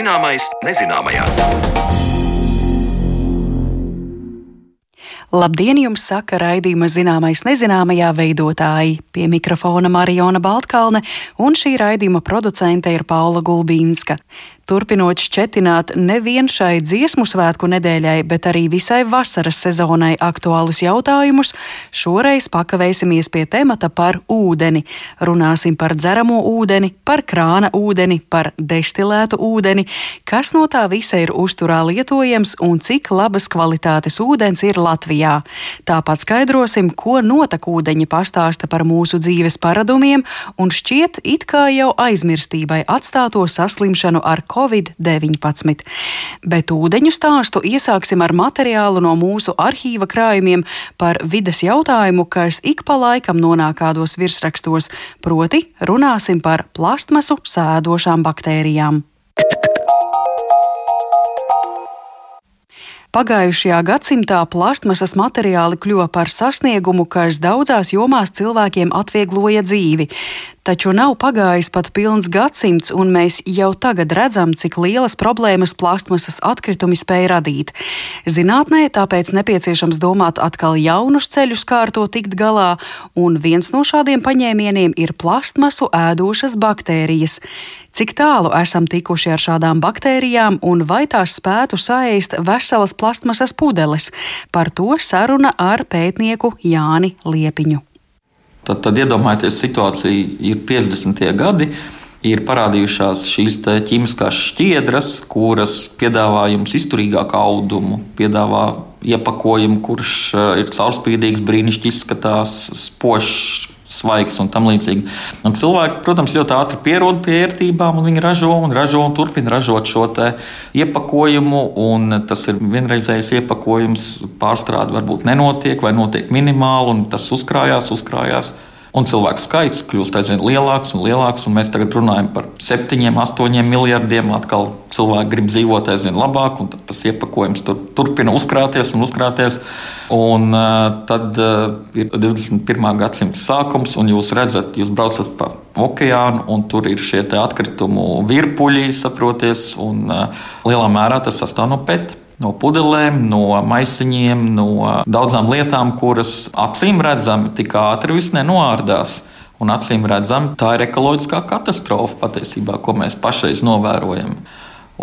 Zināmais nezināmajā. Labdien, jums saka raidījuma zināmais nezināmajā veidotāji. Pie mikrofona Marijona Baltkalne un šī raidījuma producente ir Paula Gulbīnska. Turpinot šķetināt nevien šai dziesmu svētku nedēļai, bet arī visai vasaras sezonai aktuālus jautājumus, šoreiz pakavēsimies pie temata par ūdeni. Runāsim par dzeramo ūdeni, par krāna ūdeni, par destilētu ūdeni, kas no tā visa ir uzturā lietojams un cik labas kvalitātes ūdens ir Latvijā. Tāpat skaidrosim, ko notekūdeņi pastāsta par mūsu dzīves paradumiem un šķiet it kā jau aizmirstībai atstāto saslimšanu ar COVID. Covid-19. Bet ūdeņu stāstu iesāksim ar materiālu no mūsu arhīva krājumiem par vides jautājumu, kas ik pa laikam nonāk kādos virsrakstos, proti runāsim par plastmasu sēdošām baktērijām. Pagājušajā gadsimtā plastmasas materiāli kļuva par sasniegumu, kas daudzās jomās cilvēkiem atviegloja dzīvi. Taču nav pagājis pat pilns gadsimts, un mēs jau tagad redzam, cik lielas problēmas plastmasas atkritumi spēj radīt. Zinātnē tāpēc nepieciešams domāt atkal jaunus ceļus, kā ar to tikt galā, un viens no šādiem paņēmieniem ir plastmasu ēdošas baktērijas. Cik tālu esam tikuši ar šādām baktērijām un vai tās spētu saēst veselas plastmasas pudeles? Par to saruna ar pētnieku Jāni Liepiņu. Tad, tad iedomājieties, situācija ir 50. gadi. Ir parādījušās šīs ķīmiskās šķiedras, kuras piedāvā jums izturīgāku audumu, piedāvā iepakojumu, kurš eh, ir caurspīdīgs, brīnišķīgi izskatās, spožs, svaigs un tam līdzīgi. Un cilvēki, protams, ļoti ātri pierod pie vērtībām, un viņi ražo un ražo un turpina ražot šo iepakojumu. Tas ir vienreizējs iepakojums, pārstrāde varbūt nenotiek vai notiek minimāli, un tas uzkrājās, uzkrājās. Un cilvēku skaits kļūst aizvien lielāks un lielāks. Un mēs tagad runājam par septiņiem, astoņiem miljardiem. Atkal cilvēki grib dzīvot aizvien labāk, un tas iepakojums tur, turpina uzkrāties un uzkrāties. Un, uh, tad uh, ir 21. gadsimta sākums, un jūs redzat, jūs braucat pa okeānu, un tur ir šie atkritumu virpuļi, saproties, un uh, lielā mērā tas sastāv no pēdas no pudelēm, no maisiņiem, no daudzām lietām, kuras acīm redzami tik ātri viss nenoārdās. Un acīm redzami, tā ir ekoloģiskā katastrofa patiesībā, ko mēs pašreiz novērojam.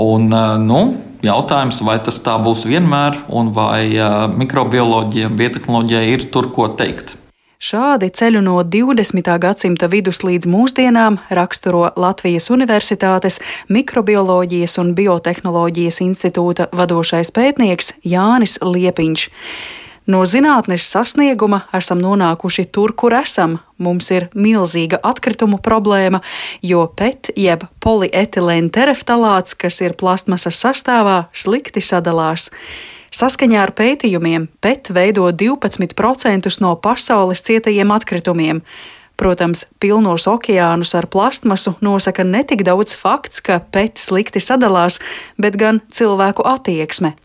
Un, nu, jautājums, vai tas tā būs vienmēr, un vai mikrobioloģija un biotehnoloģija ir tur ko teikt. Šādi ceļu no 20. gadsimta vidus līdz mūsdienām raksturo Latvijas Universitātes Mikrobioloģijas un Biotehnoloģijas institūta vadošais pētnieks Jānis Liepiņš. No zinātnes sasnieguma esam nonākuši tur, kur esam. Mums ir milzīga atkritumu problēma, jo PET jeb polietilēna tereftalāts, kas ir plastmasas sastāvā, slikti sadalās. Saskaņā ar pētījumiem PET veido 12% no pasaules cietajiem atkritumiem. Protams, pilnos okeānus ar plastmasu nosaka ne tik daudz fakts, ka PET slikti sadalās, bet gan cilvēku attieksme.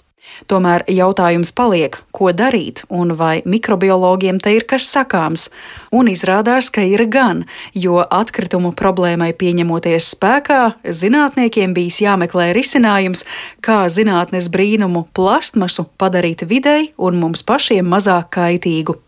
Tomēr jautājums paliek, ko darīt un vai mikrobiologiem te ir kas sakāms. Un izrādās, ka ir gan, jo atkritumu problēmai pieņemoties spēkā, zinātniekiem bijis jāmeklē risinājums, kā zinātnes brīnumu plastmasu padarīt videi un mums pašiem mazāk kaitīgu.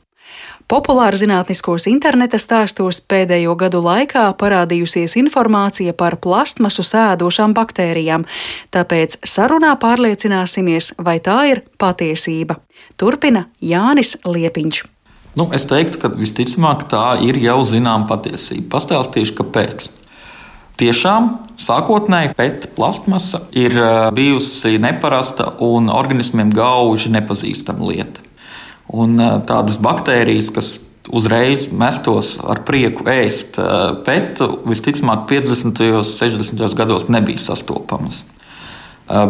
Populāra zinātniskos interneta stāstos pēdējo gadu laikā parādījusies informācija par plastmasu sēdošām baktērijām, tāpēc sarunā pārliecināsimies, vai tā ir patiesība. Turpina Jānis Liepiņš. Nu, es teiktu, ka visticamāk tā ir jau zināma patiesība. Pastāstīšu, kāpēc. Tiešām sākotnēji PET plastmasa ir eh, bijusi neparasta un organismiem gauži nepazīstama lieta. Un tādas baktērijas, kas uzreiz mestos ar prieku ēst petu, visticamāk, 50. un 60. gados nebija sastopamas.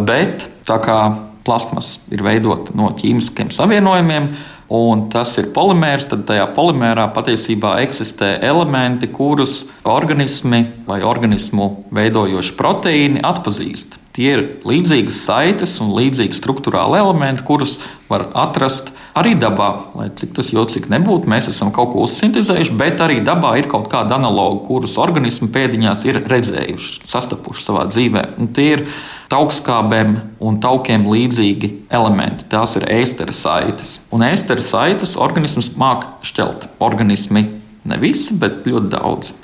Bet tā kā plasmas ir veidota no ķīmiskiem savienojumiem, un tas ir polimērs, tad tajā polimērā patiesībā eksistē elementi, kurus organismi vai organismu veidojoši proteīni atpazīst. Tie ir līdzīgas saites un līdzīgi struktūrāli elementi, kurus var atrast arī dabā. Lai cik tas jocīgi nebūtu, mēs esam kaut ko uzsintēzējuši, bet arī dabā ir kaut kāda analoga, kurus organismi pēdiņās ir redzējuši, sastapuši savā dzīvē. Un tie ir taukskābēm un taukiem līdzīgi elementi. Tās ir ēstera saites. Un ēstera saites organisms māk šķelt. Organismi ne visi, bet ļoti daudz.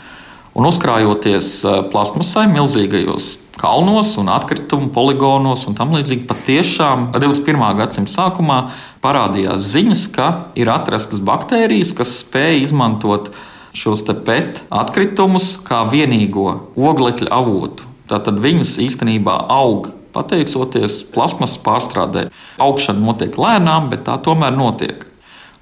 Un uzkrājoties eh, plasmasai milzīgajos kalnos un atkritumu poligonos un tam līdzīgi. Patiešām 21. gadsimta sākumā parādījās ziņas, ka ir atrastas baktērijas, kas spēj izmantot šos PET atkritumus kā vienīgo oglekļa avotu. Tātad viņas īstenībā aug pateicoties plasmas pārstrādē. Augšana notiek lēnām, bet tā tomēr notiek.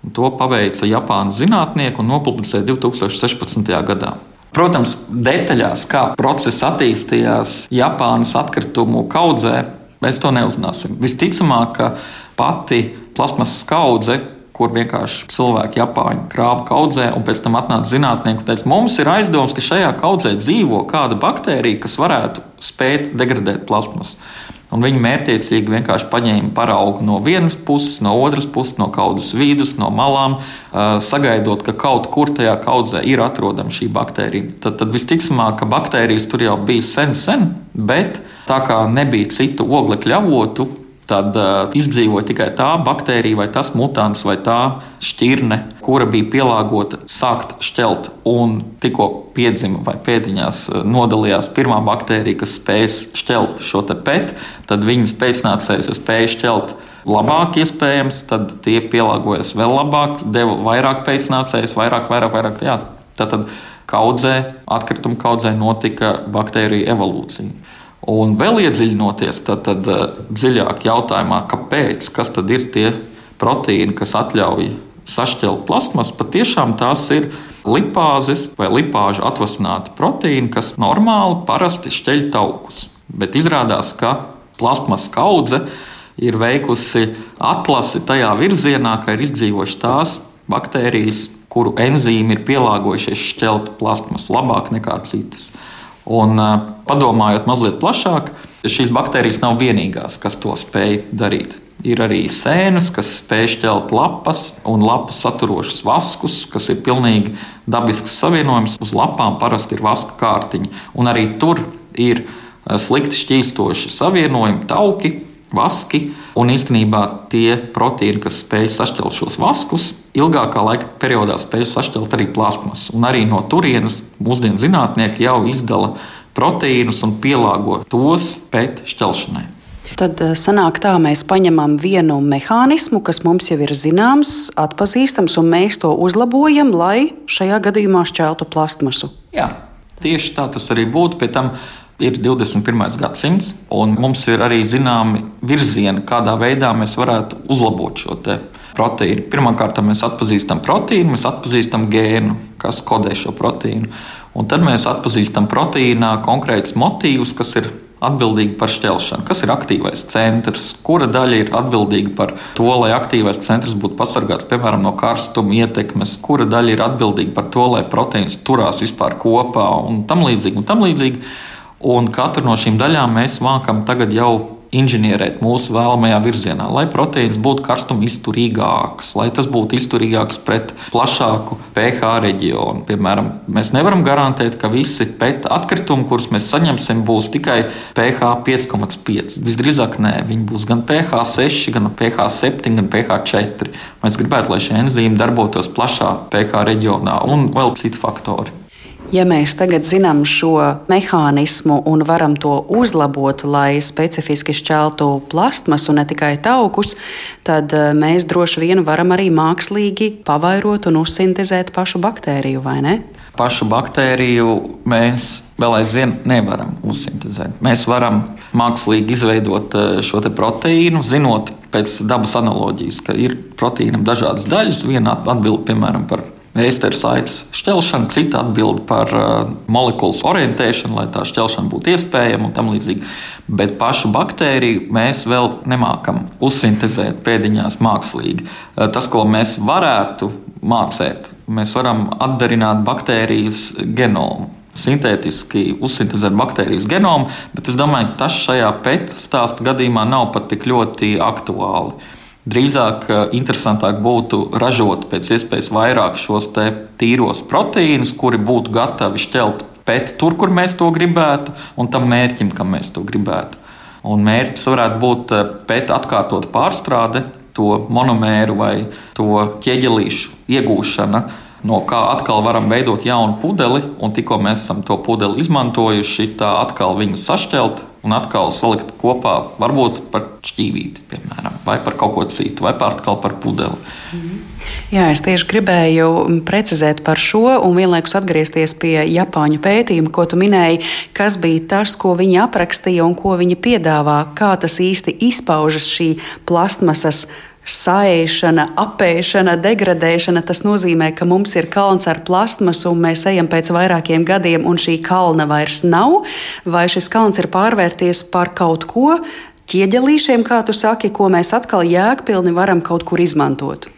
Un to paveica Japānas zinātnieki un nopublicēja 2016. gadā. Protams, detaļās, kā process attīstījās Japānas atkritumu kaudzē, mēs to neuzzināsim. Visticamāk, ka pati plasmasas kaudze, kur vienkārši cilvēki Japāņi krāva kaudzē, un pēc tam atnāca zinātnieki un teica, mums ir aizdoms, ka šajā kaudzē dzīvo kāda baktērija, kas varētu spēt degradēt plasmasu. Un viņi mērķiecīgi vienkārši paņēma paraugu no vienas puses, no otras puses, no kaudzes vidus, no malām, sagaidot, ka kaut kur tajā kaudzē ir atrodama šī baktērija. Tad, tad visticamāk, ka baktērijas tur jau bija sen, sen, bet tā kā nebija citu oglekļa avotu, tad uh, izdzīvoja tikai tā baktērija, vai tas mutants, vai tā šķirne, kura bija pielāgota sākt šķelt. Un tikko piedzima vai pēdiņās nodalījās pirmā baktērija, kas spēja šķelt šo PET, tad viņas pēcnācējs spēja šķelt labāk, iespējams, tad tie pielāgojas vēl labāk, deva vairāk pēcnācējus, vairāk, vairāk, vairāk. Jā. Tātad kaudzē, atkrituma kaudzē notika baktēriju evolūcija. Un vēl iedziļinoties tad, tad, eh, dziļāk jautājumā, kāpēc, kas tad ir tie proteīni, kas ļauj sašķelt plasmas, patiešām tās ir lipāzes vai lipāžu atvasināti proteīni, kas normāli parasti šķeļ taukus. Bet izrādās, ka plasmas kaudze ir veikusi atlasi tajā virzienā, ka ir izdzīvojušas tās baktērijas, kuru enzīmi ir pielāgojušies šķelt plasmas labāk nekā citas. Un, padomājot mazliet plašāk, šīs baktērijas nav vienīgās, kas to spēj darīt. Ir arī sēnes, kas spēj šķelt lapas un lapu saturošus vaskus, kas ir pilnīgi dabisks savienojums. Uz lapām parasti ir vaska kārtiņa, un arī tur ir slikti šķīstoši savienojumi, tauki, vaski. Un īstenībā tie proteīni, kas spēj sašķelt šos vaskus, ilgākā laika periodā spēj sašķelt arī plasmas. Un arī no turienes mūsdienu zinātnieki jau izdala proteīnus un pielāgo tos pēc šķelšanai. Tad eh, sanāk tā, mēs paņemam vienu mehānismu, kas mums jau ir zināms, atpazīstams, un mēs to uzlabojam, lai šajā gadījumā šķeltu plastmasu. Jā, tieši tā tas arī būtu. Pēc tam ir 21. gadsimts, un mums ir arī zināmi virzieni, kādā veidā mēs varētu uzlabot šo proteīnu. Pirmkārt, mēs atpazīstam proteīnu, mēs atpazīstam gēnu, kas kodē šo proteīnu. Un tad mēs atpazīstam proteīnā konkrētus motīvus, kas ir atbildīgi par šķelšanu. Kas ir aktīvais centrs, kura daļa ir atbildīga par to, lai aktīvais centrs būtu pasargāts piemēram no karstuma ietekmes, kura daļa ir atbildīga par to, lai proteīns turās vispār kopā un tam līdzīgi. Un tam līdzīgi. Un katru no šīm daļām mēs mākam tagad jau inženierēt mūsu vēlamajā virzienā, lai proteīns būtu karstuma izturīgāks, lai tas būtu izturīgāks pret plašāku pH reģionu. Piemēram, mēs nevaram garantēt, ka visi PET atkritumi, kurus mēs saņemsim, būs tikai pH 5,5. Visdrīzāk nē, viņi būs gan pH 6, gan pH 7, gan pH 4. Mēs gribētu, lai šie enzīmi darbotos plašā pH reģionā un vēl citi faktori. Ja mēs tagad zinām šo mehānismu un varam to uzlabot, lai specifiski šķeltu plastmasu, ne tikai taukus, tad eh, mēs droši vien varam arī mākslīgi pavairot un uzsintēzēt pašu baktēriju, vai ne? Pašu baktēriju mēs vēl aizvien nevaram uzsintēzēt. Mēs varam mākslīgi izveidot eh, šo proteīnu, zinot pēc dabas analoģijas, ka ir proteīnam dažādas daļas. Viena atbild piemēram par ēsteru saites šķelšana, cita atbild par uh, molekulas orientēšanu, lai tā šķelšana būtu iespējama un tam līdzīgi. Bet pašu baktēriju mēs vēl nemākam uzsintēzēt pēdiņās mākslīgi. Uh, tas, ko mēs varētu mācīt, mēs varam atdarināt baktērijas genomu. sintētiski uzsintēzēt baktērijas genomu, bet es domāju, ka tas šajā pēta stāsta gadījumā nav pat tik ļoti aktuāli. Drīzāk eh, interesantāk būtu ražot pēc iespējas vairāk šos tīros proteīnus, kuri būtu gatavi šķelt pēc tur, kur mēs to gribētu, un tam mērķim, kam mēs to gribētu. Un mērķis varētu būt eh, pēc atkārtot pārstrāde, to monomēru vai to ķieģelīšu iegūšana no kā atkal varam veidot jaunu pudeli, un tikko mēs esam to pudeli izmantojuši, tā atkal viņu sašķelt un atkal salikt kopā, varbūt par šķīvīti, piemēram, vai par kaut ko citu, vai par atkal par pudeli. Mm. Jā, es tieši gribēju precizēt par šo un vienlaikus atgriezties pie Japāņu pētījuma, ko tu minēji, kas bija tas, ko viņi aprakstīja un ko viņi piedāvā, kā tas īsti izpaužas šī plastmasas sāēšana, apēšana, degradēšana. Tas nozīmē, ka mums ir kalns ar plastmasu, un mēs ejam pēc vairākiem gadiem, un šī kalna vairs nav. Vai šis kalns ir pārvērties par kaut ko ķieģelīšiem, kā tu saki, ko mēs atkal jēgpilni varam kaut kur izmantot?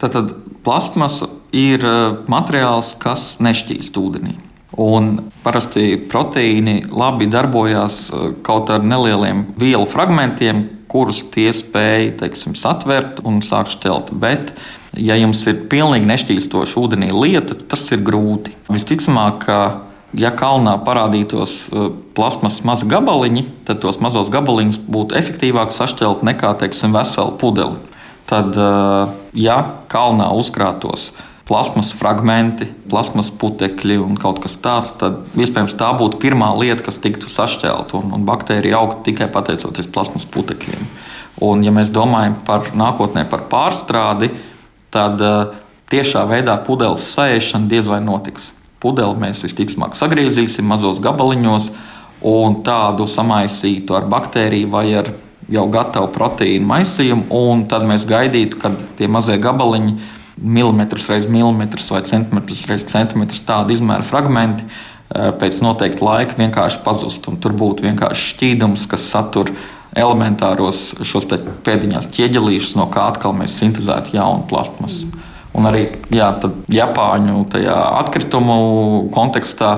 Tātad plastmasa ir eh, materiāls, kas nešķīst ūdenī. Un parasti proteīni labi darbojas eh, kaut ar nelieliem vielu fragmentiem, kurus tie spēja teiksim, satvert un sākt šķelt. Bet, ja jums ir pilnīgi nešķīstoša ūdenī lieta, tas ir grūti. Visticamāk, ka ja kalnā parādītos uh, plasmas mazi gabaliņi, tad tos mazos gabaliņus būtu efektīvāk sašķelt nekā teiksim, vesela pudele. Tad, uh, ja kalnā uzkrātos plasmas fragmenti, plasmas putekļi un kaut kas tāds, tad iespējams tā būtu pirmā lieta, kas tiktu sašķelta. Un, un baktērija augtu tikai pateicoties plasmas putekļiem. Un, ja mēs domājam par nākotnē, par pārstrādi, tad uh, tiešā veidā pudeles sēšana diez vai notiks. Pudeli mēs visticamāk sagriezīsim mazos gabaliņos un tādu samaisītu ar baktēriju vai ar jau gatavu proteīnu maisījumu, un tad mēs gaidītu, kad tie mazie gabaliņi milimetrus reiz milimetrus vai centimetrus reiz centimetrus tādu izmēru fragmenti eh, pēc noteikta laika vienkārši pazust. Tur būtu vienkārši šķīdums, kas satur elementāros šos pēdiņās ķieģelīšus, no kā atkal mēs sintēzētu jaunu plastmasu. Mm. Un arī jā, Japāņu atkritumu kontekstā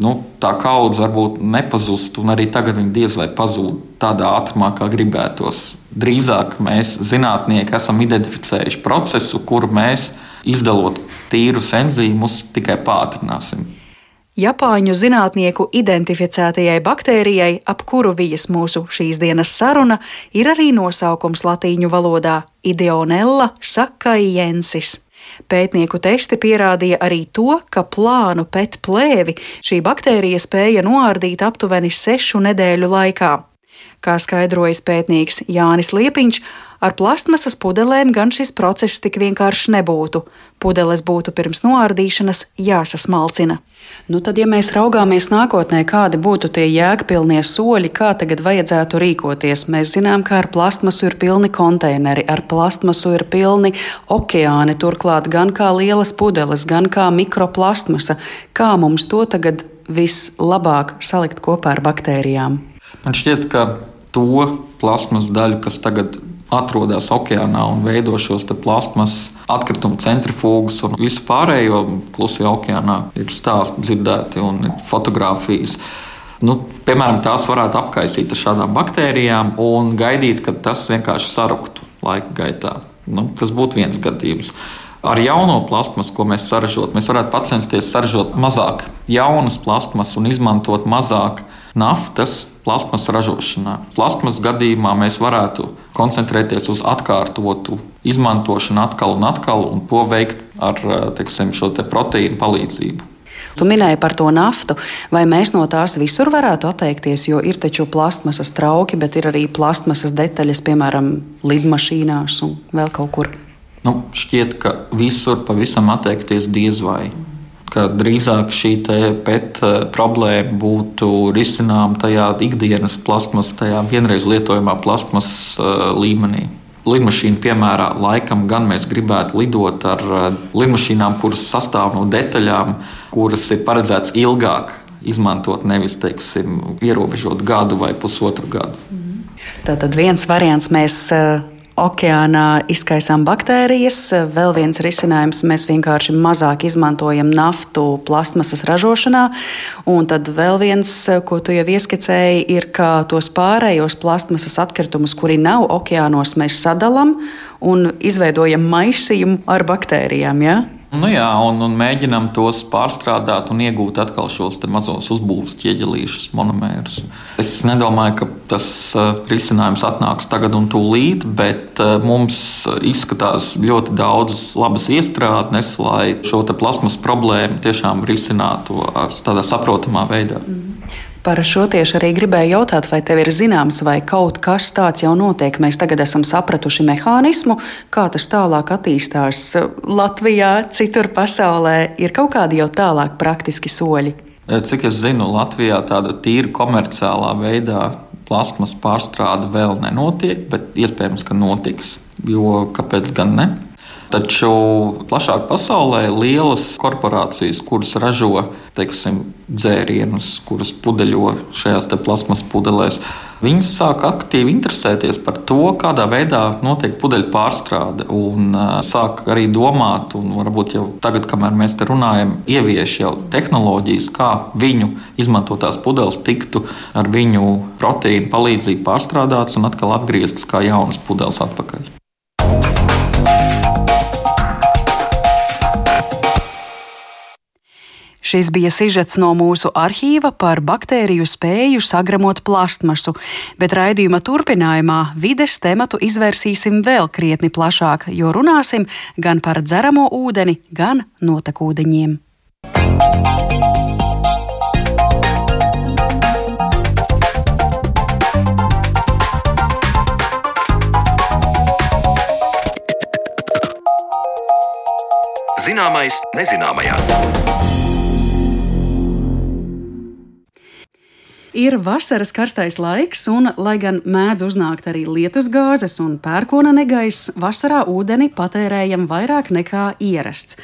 nu, tā kaudze varbūt nepazust, un arī tagad viņi diez vai pazūd tādā ātrumā, kā gribētos. Drīzāk mēs, zinātnieki, esam identificējuši procesu, kuru mēs, izdalot tīrus enzīmus, tikai pātrināsim. Japāņu zinātnieku identificētajai baktērijai, ap kuru vijas mūsu šīs dienas saruna, ir arī nosaukums latīņu valodā - Ideonella sakaiensis. Pētnieku testi pierādīja arī to, ka plānu pēt plēvi šī baktērija spēja noārdīt aptuveni sešu nedēļu laikā. Kā skaidrojas pētnieks Jānis Liepiņš, ar plastmasas pudelēm gan šis process tik vienkāršs nebūtu. Pudeles būtu pirms noārdīšanas jāsasmalcina. Nu tad, ja mēs raugāmies nākotnē, kādi būtu tie jēgpilnie soļi, kā tagad vajadzētu rīkoties, mēs zinām, ka ar plastmasu ir pilni konteineri, ar plastmasu ir pilni okeāni, turklāt gan kā lielas pudeles, gan kā mikroplastmasa. Kā mums to tagad vislabāk salikt kopā ar baktērijām? Man šķiet, ka to plasmas daļu, kas tagad atrodas okeānā un veido šos plasmas atkritumu centrifūgus un visu pārējo klusajā okeānā, ir stāsti dzirdēti un fotografijas. Nu, piemēram, tās varētu apkaisīt ar šādām baktērijām un gaidīt, kad tas vienkārši saruktu laika gaitā. Nu, tas būtu viens gadījums. Ar jauno plasmasu, ko mēs saražot, mēs varētu censties saražot mazāk jaunas plasmas un izmantot mazāk naftas plasmas ražošanā. Plasmas gadījumā mēs varētu koncentrēties uz atkārtotu izmantošanu atkal un atkal, un to veikt ar teiksim, šo te proteīnu palīdzību. Tu minēji par to naftu, vai mēs no tās visur varētu atteikties, jo ir taču plastmasas trauki, bet ir arī plastmasas detaļas, piemēram, lidmašīnās un vēl kaut kur. Nu, šķiet, ka visur pavisam atteikties diez vai ka drīzāk šī PET eh, problēma būtu risināma tajā ikdienas plasmas, tajā vienreiz lietojamā plasmas eh, līmenī. Lidmašīna piemērā laikam gan mēs gribētu lidot ar eh, lidmašīnām, kuras sastāv no detaļām, kuras ir paredzētas ilgāk izmantot, nevis teiksim, ierobežot gadu vai pusotru gadu. Tātad viens variants mēs okeānā izkaisām baktērijas. Vēl viens risinājums - mēs vienkārši mazāk izmantojam naftu plastmasas ražošanā. Un tad vēl viens, ko tu jau ieskicēji, ir, ka tos pārējos plastmasas atkritumus, kuri nav okeānos, mēs sadalām un izveidojam maisījumu ar baktērijām. Ja? Nu jā, un, un mēģinām tos pārstrādāt un iegūt atkal šos mazos uzbūves ķieģelīšus, monomērus. Es nedomāju, ka tas uh, risinājums atnāks tagad un tūlīt, bet uh, mums izskatās ļoti daudzas labas iestrādnes, lai šo plasmas problēmu tiešām risinātu ar tādā saprotamā veidā. Mm. Par šo tieši arī gribēju jautāt, vai tev ir zināms, vai kaut kas tāds jau notiek. Mēs tagad esam sapratuši mehānismu, kā tas tālāk attīstās Latvijā, citur pasaulē. Ir kaut kādi jau tālāk praktiski soļi. Cik es zinu, Latvijā tāda tīra komerciālā veidā plasmas pārstrāde vēl nenotiek, bet iespējams, ka notiks. Jo kāpēc gan ne? Taču plašāk pasaulē lielas korporācijas, kuras ražo teiksim, dzērienus, kuras pudeļo šajās plasmas pudelēs, viņas sāk aktīvi interesēties par to, kādā veidā notiek pudeļu pārstrāde. Un sāk arī domāt, un varbūt jau tagad, kamēr mēs te runājam, ievieš jau tehnoloģijas, kā viņu izmantotās pudeles tiktu ar viņu proteīnu palīdzību pārstrādātas un atkal atgrieztas kā jaunas pudeles atpakaļ. Šis bija sižets no mūsu arhīva par baktēriju spēju sagramot plastmasu, bet raidījuma turpinājumā vides tematu izvērsīsim vēl krietni plašāk, jo runāsim gan par dzeramo ūdeni, gan notekūdeņiem. Zināmais nezināmajā. Ir vasaras karstais laiks, un, lai gan mēdz uznākt arī lietus gāzes un pērkona negaiss, vasarā ūdeni patērējam vairāk nekā ierasts.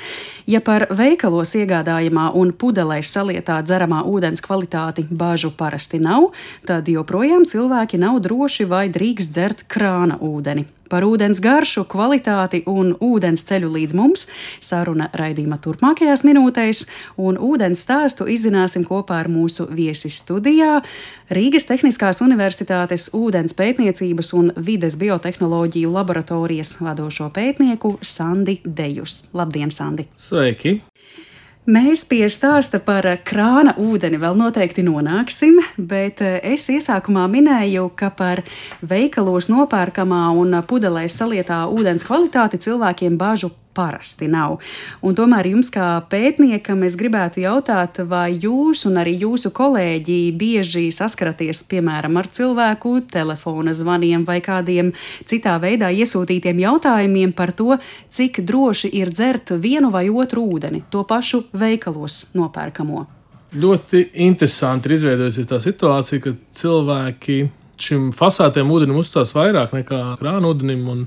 Ja par veikalos iegādājamā un pudelēs salietā dzeramā ūdens kvalitāti bāžu parasti nav, tad joprojām cilvēki nav droši vai drīkst dzert krāna ūdeni. Par ūdens garšu, kvalitāti un ūdens ceļu līdz mums saruna raidījuma turpmākajās minūtēs, un ūdens stāstu izzināsim kopā ar mūsu viesi studijā Rīgas Tehniskās Universitātes ūdens pētniecības un vides biotehnoloģiju laboratorijas vadošo pētnieku Sandi Dejus. Labdien, Sandi! Sveiki! Mēs pie stāsta par krāna ūdeni vēl noteikti nonāksim, bet eh, es iesākumā minēju, ka par veikalos nopērkamā un pudelēs salietā ūdens kvalitāti cilvēkiem bāžu parasti nav. Un tomēr jums, kā pētniekam, es gribētu jautāt, vai jūs un arī jūsu kolēģi bieži saskaraties, piemēram, ar cilvēku telefona zvaniem vai kādiem citā veidā iesūtītiem jautājumiem par to, cik droši ir dzert vienu vai otru ūdeni, to pašu veikalos nopērkamo. Ļoti interesanti ir izveidojusies tā situācija, ka cilvēki šim fasētiem ūdenim uzstās vairāk nekā krānūdenim. Un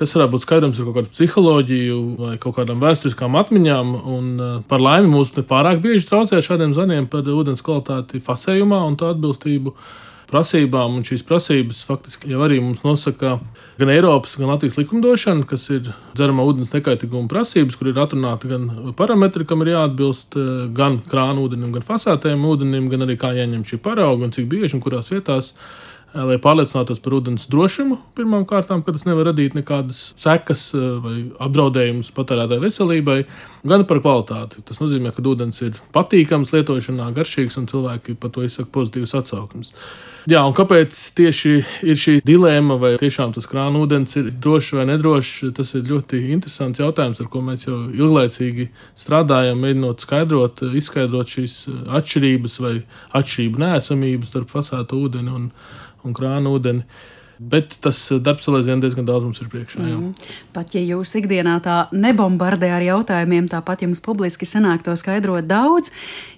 Tas varētu būt skaidrojums ar kaut kādu psiholoģiju vai kaut kādām vēsturiskām atmiņām. Un, uh, par laimi mums nepārāk bieži traucē šādiem zvaniem par ūdens kvalitāti fasējumā un tā atbilstību prasībām. Un šīs prasības faktiski jau arī mums nosaka gan Eiropas, gan Latvijas likumdošana, kas ir dzeramā ūdens nekaitīguma prasības, kur ir atrunāti gan parametri, kam ir jāatbilst uh, gan krāna ūdenim, gan fasētējiem ūdenim, gan arī kā jāņem šī parauga un cik bieži un kurās vietās lai pārliecinātos par ūdens drošumu. Pirmkārt, ka tas nevar radīt nekādas sekas vai apdraudējumus patērētāju veselībai, gan par kvalitāti. Tas nozīmē, ka ūdens ir patīkams lietošanā, garšīgs un cilvēki par to izsaka pozitīvas atsauksmes. Jā, un kāpēc tieši ir šī dilemma, vai tiešām tas krāna ūdens ir drošs vai nedrošs, tas ir ļoti interesants jautājums, ar ko mēs jau ilglaicīgi strādājam, mēģinot skaidrot, izskaidrot šīs atšķirības vai atšķirību nēsamību starp fasētu ūdeni un un krāna ūdeni. Bet tas eh, darbs aizvien diezgan daudz mums ir priekšā. Jā. Mm. Pat ja jūs ikdienā tā nebombardē ar jautājumiem, tāpat jums publiski sanāk to skaidrot daudz.